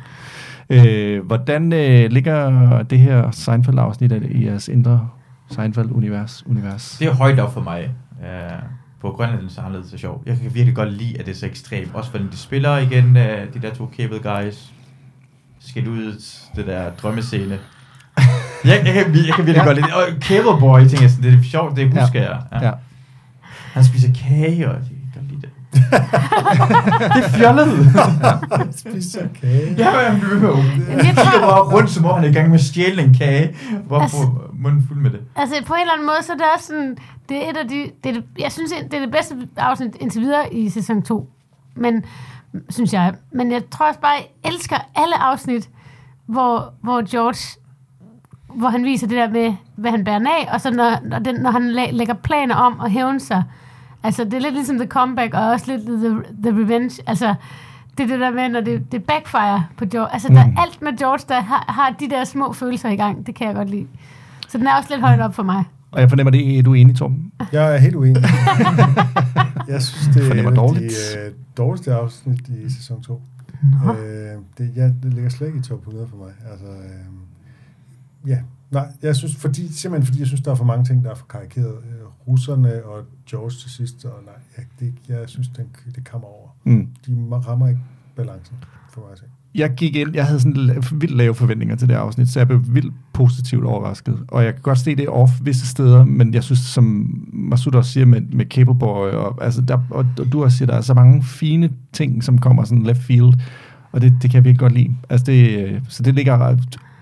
Uh, hvordan uh, ligger det her Seinfeld-afsnit i jeres indre Seinfeld-univers? Univers? Det er højt op for mig. Uh, på Grønland er det så anderledes og sjov. Jeg kan virkelig godt lide, at det er så ekstremt. Også fordi de spiller igen, uh, de der to cable guys. Skal ud det der drømmescene. jeg, jeg, kan, jeg kan virkelig Ja. godt lide det. Og Cable Boy, tænker jeg sådan, det er sjovt, det husker jeg. Ja. Han spiser kage, og jeg kan lide det. det er fjollet. Spiser kage. Ja, men han bliver Han tror- kigger bare rundt, som om han er i gang med at stjæle en kage. Hvor Altså- munden fuld med det. Altså på en eller anden måde, så er det også sådan, det er et af de, det er jeg synes, det er det bedste afsnit indtil videre i sæson 2. Men, synes jeg. Men jeg tror også bare, jeg elsker alle afsnit, hvor, hvor George, hvor han viser det der med, hvad han bærer af, og så når, når, den, når han læ- lægger planer om at hævne sig. Altså det er lidt ligesom The Comeback, og også lidt The, the Revenge. Altså det er det der med, når det, det backfire på George. Altså, der, Mm. alt med George, der har, har de der små følelser i gang. Det kan jeg godt lide. Så den er også lidt højt op for mig. Og jeg fornemmer, det er du er enig, Torben. Jeg er helt uenig. jeg synes, det er Fornemmer et af dårligt. de øh, dårligste afsnit i sæson 2. Øh, det, ja, det ligger slet ikke i top 100 for mig. Altså, øh, ja, nej, jeg synes, fordi, simpelthen fordi jeg synes, der er for mange ting, der er for karikeret. Øh, russerne og George til sidst, og nej, jeg, det, jeg synes, den, det kammer over. Mm. De rammer ikke balancen for mig at se. Jeg gik ind, jeg havde sådan vildt lave forventninger til det afsnit, så jeg blev vildt positivt overrasket. Og jeg kan godt se det off visse steder, men jeg synes, som Masud også siger med, med Cable Boy, og, altså der, og, og du også siger, der er så mange fine ting, som kommer sådan left field, og det, det kan jeg virkelig godt lide. Altså det, øh, så det ligger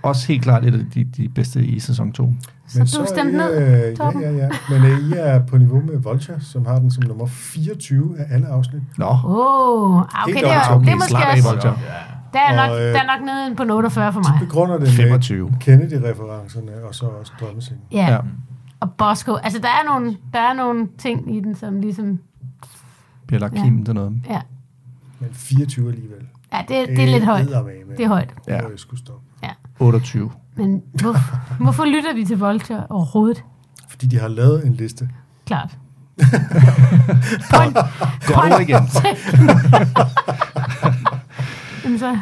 også helt klart et af de, de bedste i sæson 2. Så du er stemte I, ned, øh, Torben? Ja, ja, ja. Men øh, I er på niveau med Vulture, som har den som nummer 24 af alle afsnit. Nå, Åh, oh, okay, Helt det er, op, det er okay, måske slap af, også... Vulture. Der er, nok, Og, øh, der er nok nede på en 48 for mig. Begrunder det 25. med Kennedy-referencerne, og så også drømmesingen. Ja. Ja. ja. Og Bosco. Altså, der er, nogle, der er nogle ting i den, som ligesom... bliver lagt Ja. kimen til noget. Ja, Men 24 alligevel. ja det, det er lidt højt. Det er højt. Ja. Jeg skulle stoppe. 28. Men hvor, hvorfor lytter vi til Vulture overhovedet? Fordi de har lavet en liste. Klart. Godt ord igen. Jamen så,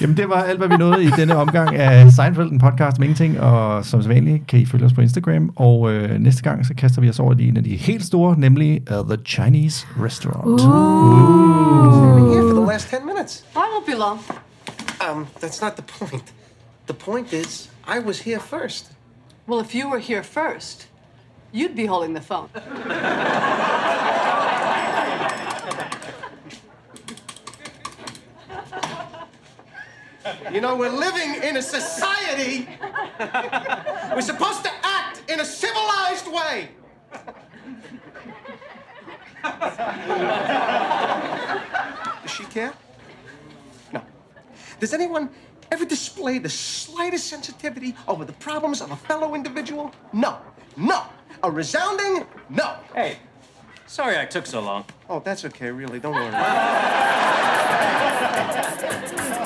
Jamen, det var alt, hvad vi nåede i denne omgang af Seinfeld, en podcast om ingenting, og som sædvanligt kan I følge os på Instagram, og øh, næste gang, så kaster vi os over i en af de helt store, nemlig uh, The Chinese Restaurant. I've been here for the last 10 minutes. I won't be long. Um, that's not the point. The point is, I was here first. Well, if you were here first, you'd be holding the phone. You know, we're living in a society. we're supposed to act in a civilized way. Does she care? No. Does anyone ever display the slightest sensitivity over the problems of a fellow individual? No. No. A resounding no. Hey, sorry I took so long. Oh, that's okay, really. Don't worry.